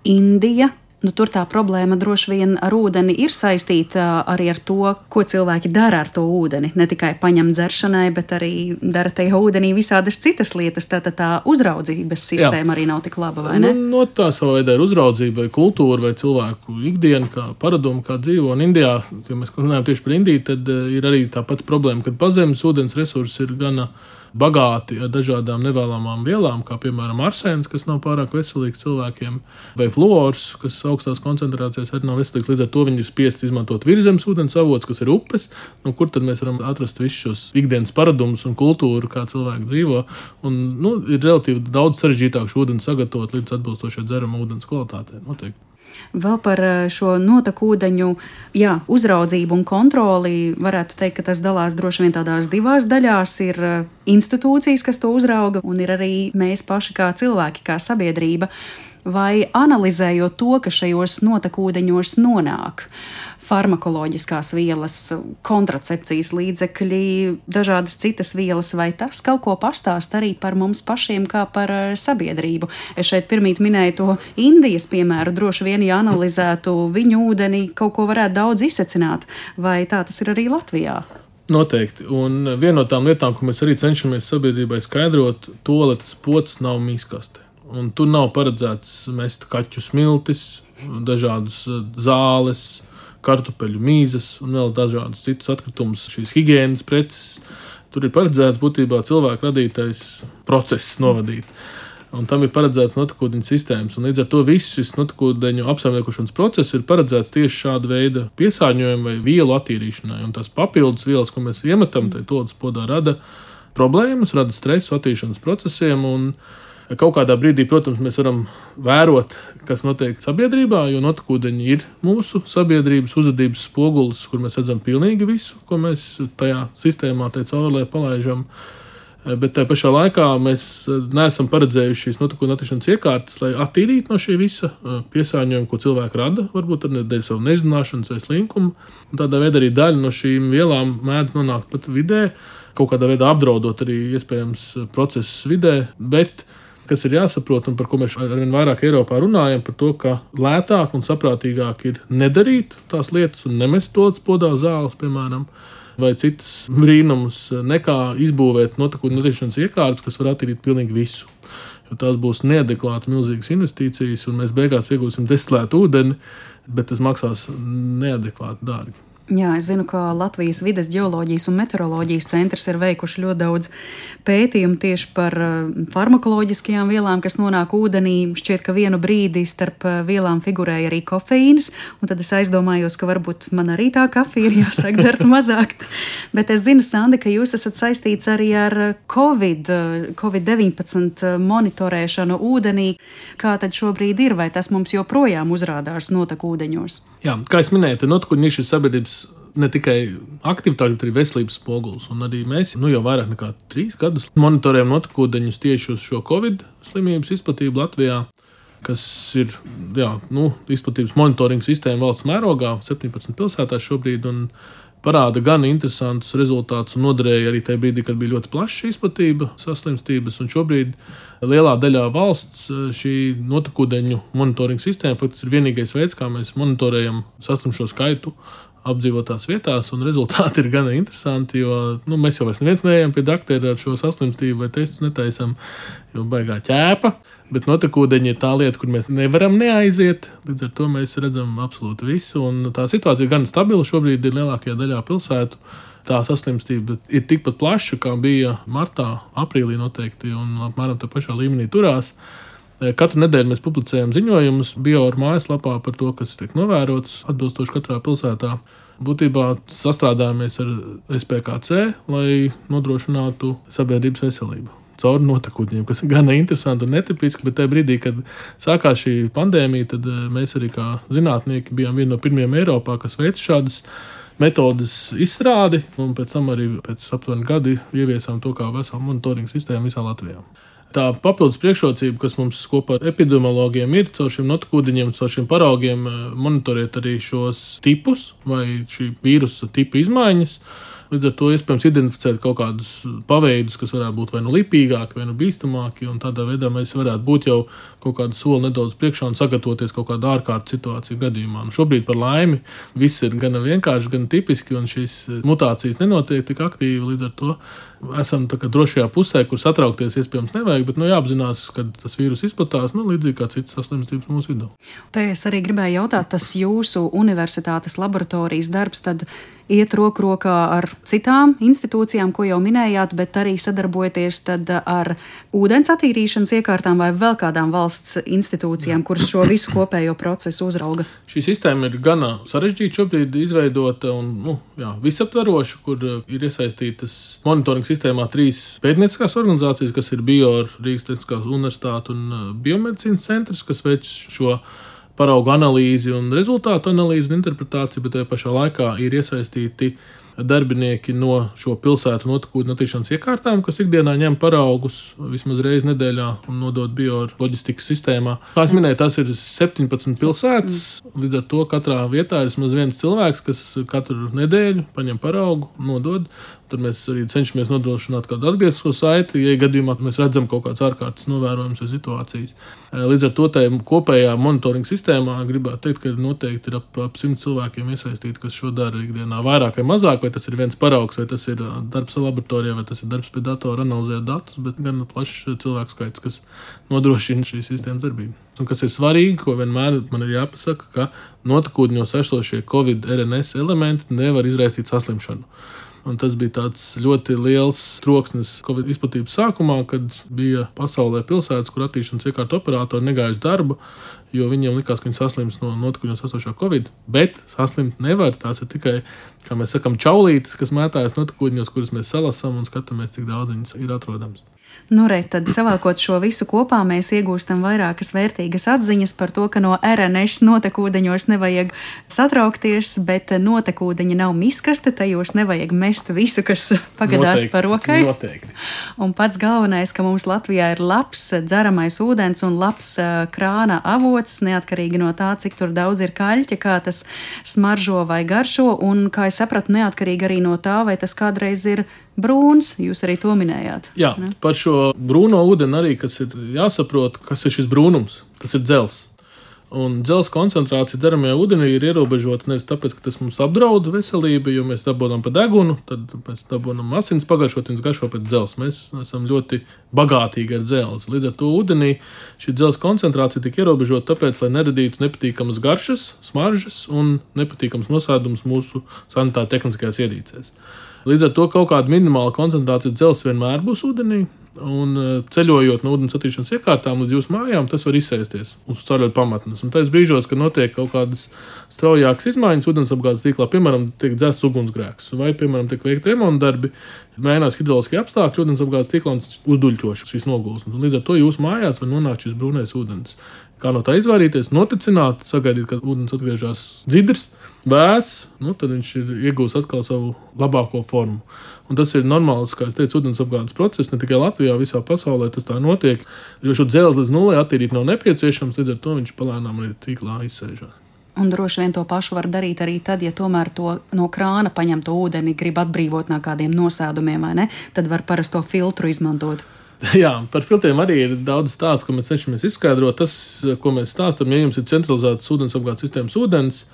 Indija, Nu, tur tā problēma droši vien ar ūdeni ir saistīta arī ar to, ko cilvēki dara ar to ūdeni. Ne tikai paņem dzeršanai, bet arī dara tajā ūdenī visādas citas lietas. Tātad tā uzraudzības sistēma Jā. arī nav tik laba? Nu, no tā savā veidā ir uzraudzība, vai kultūra, vai cilvēku ikdiena, kā paradumi, kā dzīvo. Un Indijā, ja mēs runājam tieši par Indiju, tad eh, ir arī tā pati problēma, ka pazemes ūdens resursi ir gana bagāti ar dažādām nevēlamām vielām, kā piemēram arsēns, kas nav pārāk veselīgs cilvēkiem, vai fluors, kas augstās koncentrācijās arī nav veselīgs. Līdz ar to viņi ir spiest izmantot virzemes ūdens avots, kas ir upes, no kur tad mēs varam atrast visus šos ikdienas paradumus un kultūru, kā cilvēki dzīvo. Un, nu, ir relatīvi daudz sarežģītāk šo ūdeni sagatavot līdz atbilstošai dzerama ūdens kvalitātei. Noteikti. Vēl par eh, šo notekūdeņu jā, uzraudzību un kontroli varētu teikt, ka tas dalās droši vien tādās divās daļās. Ir eh, institūcijas, kas to uzrauga, un ir arī mēs paši kā cilvēki, kā sabiedrība. Vai analizējot to, kas šajos notekūdeņos nonāk, farmakoloģiskās vielas, kontracepcijas līdzekļi, dažādas citas vielas, vai tas kaut ko pastāst arī par mums pašiem, kā par eh, sabiedrību. Es šeit pirmīt minēju to Indijas piemēru, droši vien, ja analizētu viņu ūdeni, kaut ko varētu daudz izsecināt, vai tā tas ir arī Latvijā. Noteikti. Un viena no tām lietām, ko mēs arī cenšamies sabiedrībai skaidrot, to, lai tas pocis nav mīskaste. Un tur nav paredzēts mest kaķu smiltis, dažādas eh, zāles, kartupeļu mīzes un vēl dažādus citus atkritumus, šīs higiēnas preces. Tur ir paredzēts būtībā cilvēku radītais process novadīt. Un tam ir paredzēts notekūdeņu sistēmas. Un līdz ar to viss šis notekūdeņu apsaimniekošanas process ir paredzēts tieši šāda veida piesārņojuma vai vielu attīrīšanai. Un tās papildus vielas, ko mēs iemetam tajā todas podā, rada problēmas, rada stresu attīrīšanas procesiem. Un, uh, Kaut kādā brīdī, protams, mēs varam vērot, kas notiek sabiedrībā, jo notekūdeņi ir mūsu sabiedrības uzvedības spogulis, kur mēs redzam pilnīgi visu, ko mēs tajā sistēmā, tajā caurulē palaidām. Bet tajā pašā laikā mēs neesam paredzējuši šīs notikuma attīstīšanas iekārtas, lai attīrītu no šī visa piesārņojuma, ko cilvēki rada, varbūt ar dēļ savu nezināšanas vai slinkumu. Un tādā veidā arī daļa no šīm vielām mēdz nonākt pat vidē, kaut kādā veidā apdraudot arī iespējams procesus vidē. Bet kas ir jāsaprot un par ko mēs arvien vairāk Eiropā runājam, par to, ka lētāk un saprātīgāk ir nedarīt tās lietas un nemest to podā zāles, piemēram. Vai citas brīnumus, nekā izbūvēt notikšanas iekārtas, kas var attīrīt pilnīgi visu. Jo tās būs neadekvāti milzīgas investīcijas, un mēs beigās iegūsim destilētu ūdeni, bet tas maksās neadekvāti dārgi. Jā, es zinu, ka Latvijas vides geoloģijas un meteoroloģijas centrs ir veikuši ļoti daudz pētījumu tieši par eh, farmakoloģiskajām vielām, kas nonāk ūdenī. Šķiet, ka vienu brīdi starp eh, vielām figurēja arī kofeīns, un tad es aizdomājos, ka varbūt man arī tā kafija ir jāsāk dzert mazāk. Bet es zinu, Sandi, ka jūs esat saistīts arī ar Covid, Covid-19 monitorēšanu ūdenī. Kā tad šobrīd ir, vai tas mums joprojām uzrādās notekūdeņos? Jā, kā jau minēju, notikumi ir sabiedrības ne tikai aktivitāte, bet arī veselības spogulis. Un arī mēs nu, jau vairāk nekā trīs gadus monitorējam notekūdeņus tieši uz šo covid slimības izplatību Latvijā. Kas ir jā, nu, izplatības monitoringa sistēma valsts mērogā, 17 pilsētās šobrīd. Parāda gan interesantus rezultātus un noderēja arī tajā brīdī, kad bija ļoti plaša izplatība saslimstības. Šobrīd lielā daļā valsts eh, šī notekūdeņu monitoringa sistēma faktiski ir vienīgais veids, kā mēs monitorējam saslimšo skaitu apdzīvotās vietās, un rezultāti ir gan interesanti, jo nu, mēs jau neviens pie doktora ar šo saslimstību vai testus netaisam, jo baigā ķēpa. Bet notekūdeņi ir tā lieta, kur mēs nevaram neaiziet. Līdz ar to mēs redzam absolūti visu. Un tā situācija ir gan stabila šobrīd, ir lielākajā daļā pilsētu. Tā saslimstība ir tikpat plaša, kā bija martā, aprīlī noteikti, un apmēram tā pašā līmenī turās. Katru nedēļu mēs publicējam ziņojumus Bioorā mājaslapā par to, kas tiek novērots atbilstoši katrā pilsētā. Būtībā sastrādājamies ar SPKC, lai nodrošinātu sabiedrības veselību caur notekūdeņiem, kas gan ir interesanti un netipiski. Bet tajā brīdī, kad sākās šī pandēmija, tad eh, mēs arī kā zinātnieki bijām vieni no pirmajiem Eiropā, kas veica šādas metodas izstrādi, un pēc tam arī pēc aptuveni gadi ieviesām to kā veselu monitoringu sistēmu visā Latvijā. Tā papildus priekšrocība, kas mums kopā ar epidemiologiem ir, caur šiem notkūdiņiem, caur šiem paraugiem, eh, monitorēt arī šos tipus vai šī vīrusa tipu izmaiņas. Līdz ar to iespējams identificēt kaut kādus paveidus, kas varētu būt vai nu lipīgāki, vai nu bīstamāki. Tādā veidā mēs varētu būt jau kaut kādu soli nedaudz priekšā un sagatavoties kaut kādā ārkārtas situāciju gadījumā. Un šobrīd, par laimi, viss ir gan vienkārši, gan tipiski, un šīs mutācijas nenotiek tik aktīvi. Līdz ar to esam drošajā pusē, kur satraukties iespējams nevajag, bet nu, jāapzinās, ka tas vīrus izplatās nu, līdzīgi kā citas saslimstības mūsu vidū. Te es arī gribēju jautāt, tas jūsu universitātes laboratorijas darbs. Tad iet roku rokā ar citām institūcijām, ko jau minējāt, bet arī sadarbojoties ar ūdens attīrīšanas iekārtām vai vēl kādām valsts institūcijām, kuras šo visu kopējo procesu uzrauga. Šī sistēma ir gana sarežģīta šobrīd izveidota un nu, jā, visaptveroša, kur uh, ir iesaistītas monitoringa sistēmā trīs pētnieciskās organizācijas, kas ir Bio, Rīgas Tehniskās Universitāte un uh, Biomedicīnas centrs, kas veic šo paraugu analīzi un rezultātu analīzi un interpretāciju, bet tajā pašā laikā ir iesaistīti darbinieki no šo pilsētu notekūdeņotīšanas iekārtām, kas ikdienā ņem paraugus vismaz reizi nedēļā un nodod bioloģistikas sistēmā. Kā es minēju, tas ir 17 pilsētas. Līdz ar to katrā vietā ir vismaz viens cilvēks, kas katru nedēļu paņem paraugu, nodod Tad mēs arī cenšamies nodrošināt kādu atgrieznisko saiti, ja gadījumā mēs redzam kaut kādas ārkārtas novērojamas situācijas. Eh, līdz ar to tajā kopējā monitoringa sistēmā gribētu teikt, ka noteikti ir ap, ap simt cilvēkiem iesaistīti, kas šo dara ikdienā vairāk vai mazāk, vai tas ir viens paraugs, vai tas ir eh, darbs laboratorijā, vai tas ir darbs pie datora analizēt datus, bet gan plašs cilvēku skaits, kas nodrošina šīs sistēmas darbību. Un kas ir svarīgi, ko vienmēr man ir jāpasaka, ka notekūdeņos esošie Covid-RNS elementi nevar izraisīt saslimšanu. Un tas bija tāds ļoti liels troksnis Covid izplatības sākumā, kad bija pasaulē pilsētas, kur attīstīšanas iekārtu operatori negāja uz darbu, jo viņiem likās, ka viņi saslims no notikuņos esošā Covid. Bet saslimt nevar. Tās ir tikai, kā mēs sakām, čaulītes, kas mētājas notikuņos, kurus mēs salasām un skatāmies, cik daudz viņas ir atrodams. Nu, re, tad savākot šo visu kopā, mēs iegūstam vairākas vērtīgas atziņas par to, ka no RNS notekūdeņos nevajag satraukties, bet notekūdeņi nav miskaste, tajos nevajag mest visu, kas pagadās noteikti, par rokai. Noteikti. Un pats galvenais, ka mums Latvijā ir labs dzeramais ūdens un labs krāna avots, neatkarīgi no tā, cik tur daudz ir kaļķa, kā tas smaržo vai garšo, un, kā es sapratu, neatkarīgi arī no tā, vai tas kādreiz ir brūns. Jūs arī to minējāt. Jā, ne? par šo brūno ūdeni arī ir jāsaprot, kas ir šis brūnums. Tas ir dzels. Un dzelzceļa koncentrācija dzeramajā ūdenī ir ierobežota nevis tāpēc, ka tas mums apdraud veselību, jo mēs dabūjam pa degunu, tad mēs dabūjam asins pagaršot, viņas garšo pēc dzelzceļa. Mēs esam ļoti bagātīgi ar dzelzceļu. Līdz ar to ūdenī šī dzelzceļa koncentrācija tika ierobežota tāpēc, lai neradītu nepatīkamas garšas, smaržas un nepatīkamas nosēdumus mūsu sanitāra tehniskajās ierīcēs. Līdz ar to kaut kāda minimāla koncentrācija dzelzceļa vienmēr būs ūdenī. Un e, ceļojot no ūdens attīrīšanas iekārtām līdz jūsu mājām, tas var izsēsties uz ceļojuma pamatnes. Un tajos brīžos, kad notiek kaut kādas straujākas izmaiņas ūdensapgādes tīklā, piemēram, tiek dzēsts ugunsgrēks, vai, piemēram, tiek veikti remonta darbi, mainās hidroloģiskie apstākļi ūdensapgādes tīklā un uzduļķoši šīs nogulsnes. Līdz ar to jūsu mājās var nonākt šis brūnais ūdens. Kā no tā izvairīties, noticināt, sagaidīt, kad ūdens atgriežas dzirdams vēss, nu, tad viņš ir iegūst atkal savu labāko formu. Un tas ir normāls, kā jau teicu, ūdensapgādes process ne tikai Latvijā, visā pasaulē tas tā notiek. Jo šo dzelzi līdz nulē attīrīt nav nepieciešams, līdz ar to viņš palēnām arī tīklā izsēžās. Un droši vien to pašu var darīt arī tad, ja tomēr to no krāna paņemto ūdeni grib atbrīvot no kādiem nosēdumiem, vai ne? Tad var parasto filtru izmantot. Jā, par filtriem arī ir daudz stāstu, ko mēs cenšamies izskaidrot. Tas, ko mēs stāstām, ja jums ir centralizēts ūdensapgādes sistēmas ūdens,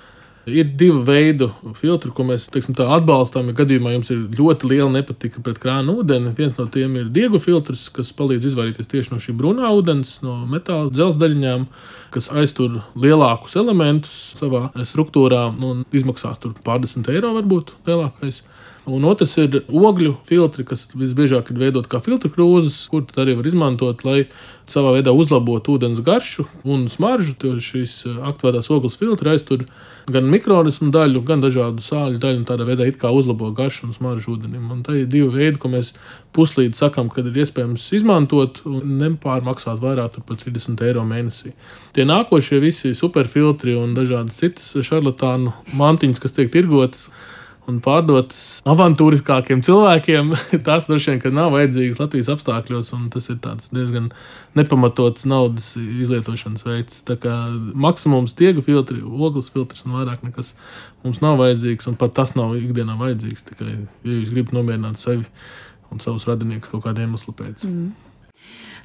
Ir divi veidi filtri, ko mēs teiksim, atbalstām. Ja gadījumā jums ir ļoti liela nepatika pret krānu ūdeni, viens no tiem ir diegu filtrs, kas palīdz izvairīties tieši no šī brūnā ūdens, no metāla dzelzceļiem, kas aiztur lielākus elementus savā struktūrā un izmaksās tur pārdesmit eiro varbūt lielākais. Un otrs ir ogļu filtri, kas visbiežāk ir veidot kā filtru krūzes, kur arī var izmantot, lai savā veidā uzlabotu ūdens garšu un smaržu. Šīs aktuālās ogles filtri aiztur gan mikroorganismu daļu, gan dažādu sāļu daļu, un tādā veidā it kā uzlabo garšu un smaržu ūdenim. Un tā ir divi veidi, ko mēs puslīdz sakām, kad ir iespējams izmantot un nepārmaksāt vairāk par 30 eiro mēnesī. Tie nākošie visi superfiltri un dažādas citas šarlatānu mantiņas, kas tiek tirgotas un pārdotas avantūriskākiem cilvēkiem, tās droši vien nav vajadzīgas Latvijas apstākļos, un tas ir diezgan nepamatots naudas izlietošanas veids. Tā kā maksimums tiegu filtri, ogles filtrs un vairāk nekas mums nav vajadzīgs, un pat tas nav ikdienā vajadzīgs. Tikai, ja jūs gribat nomierināt sevi un savus radiniekus kaut kādiem iemeslu pēc. Mm.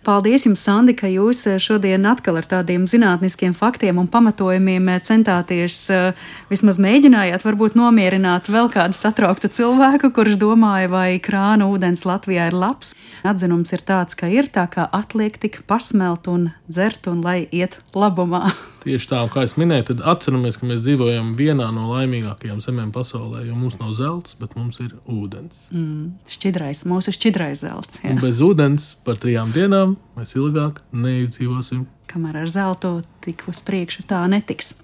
Paldies jums, Sandi, ka jūs eh, šodien atkal ar tādiem zinātniskiem faktiem un pamatojumiem eh, centāties eh, vismaz mēģinājāt varbūt nomierināt vēl kādu satrauktu cilvēku, kurš domāja, vai krāna ūdens Latvijā ir labs. Atzinums ir tāds, ka ir tā kā atliek tik pasmelt un dzert un lai iet labumā. Tieši tā, kā es minēju, tad atceramies, ka mēs dzīvojam vienā no laimīgākajām zemēm pasaulē, jo mums nav zelta, bet mums ir ūdens. Mm, šķidrais, mūsu šķidrais zelts. Bez ūdens par trijām dienām mēs ilgāk neizdzīvosim kamēr ar zeltu tik uz priekšu tā netiks.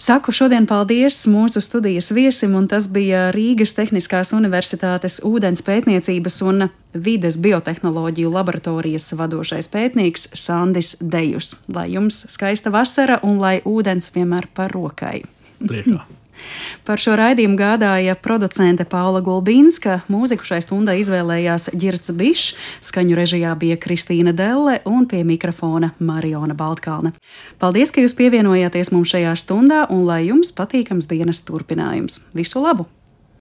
Saku šodien paldies mūsu studijas viesim, un tas bija Rīgas Tehniskās Universitātes ūdens pētniecības un vides biotehnoloģiju laboratorijas vadošais pētnieks Sandis Dejus. Lai jums skaista vasara un lai ūdens vienmēr par rokai. Priekā. Par šo raidījumu gādāja producente Paula Gulbīnska, mūziku šai stundai izvēlējās Girts Bišs, skaņu režijā bija Kristīna Delle un pie mikrofona Mariona Baltkalne. Paldies, ka jūs pievienojāties mums šajā stundā un lai jums patīkams dienas turpinājums. Visu labu!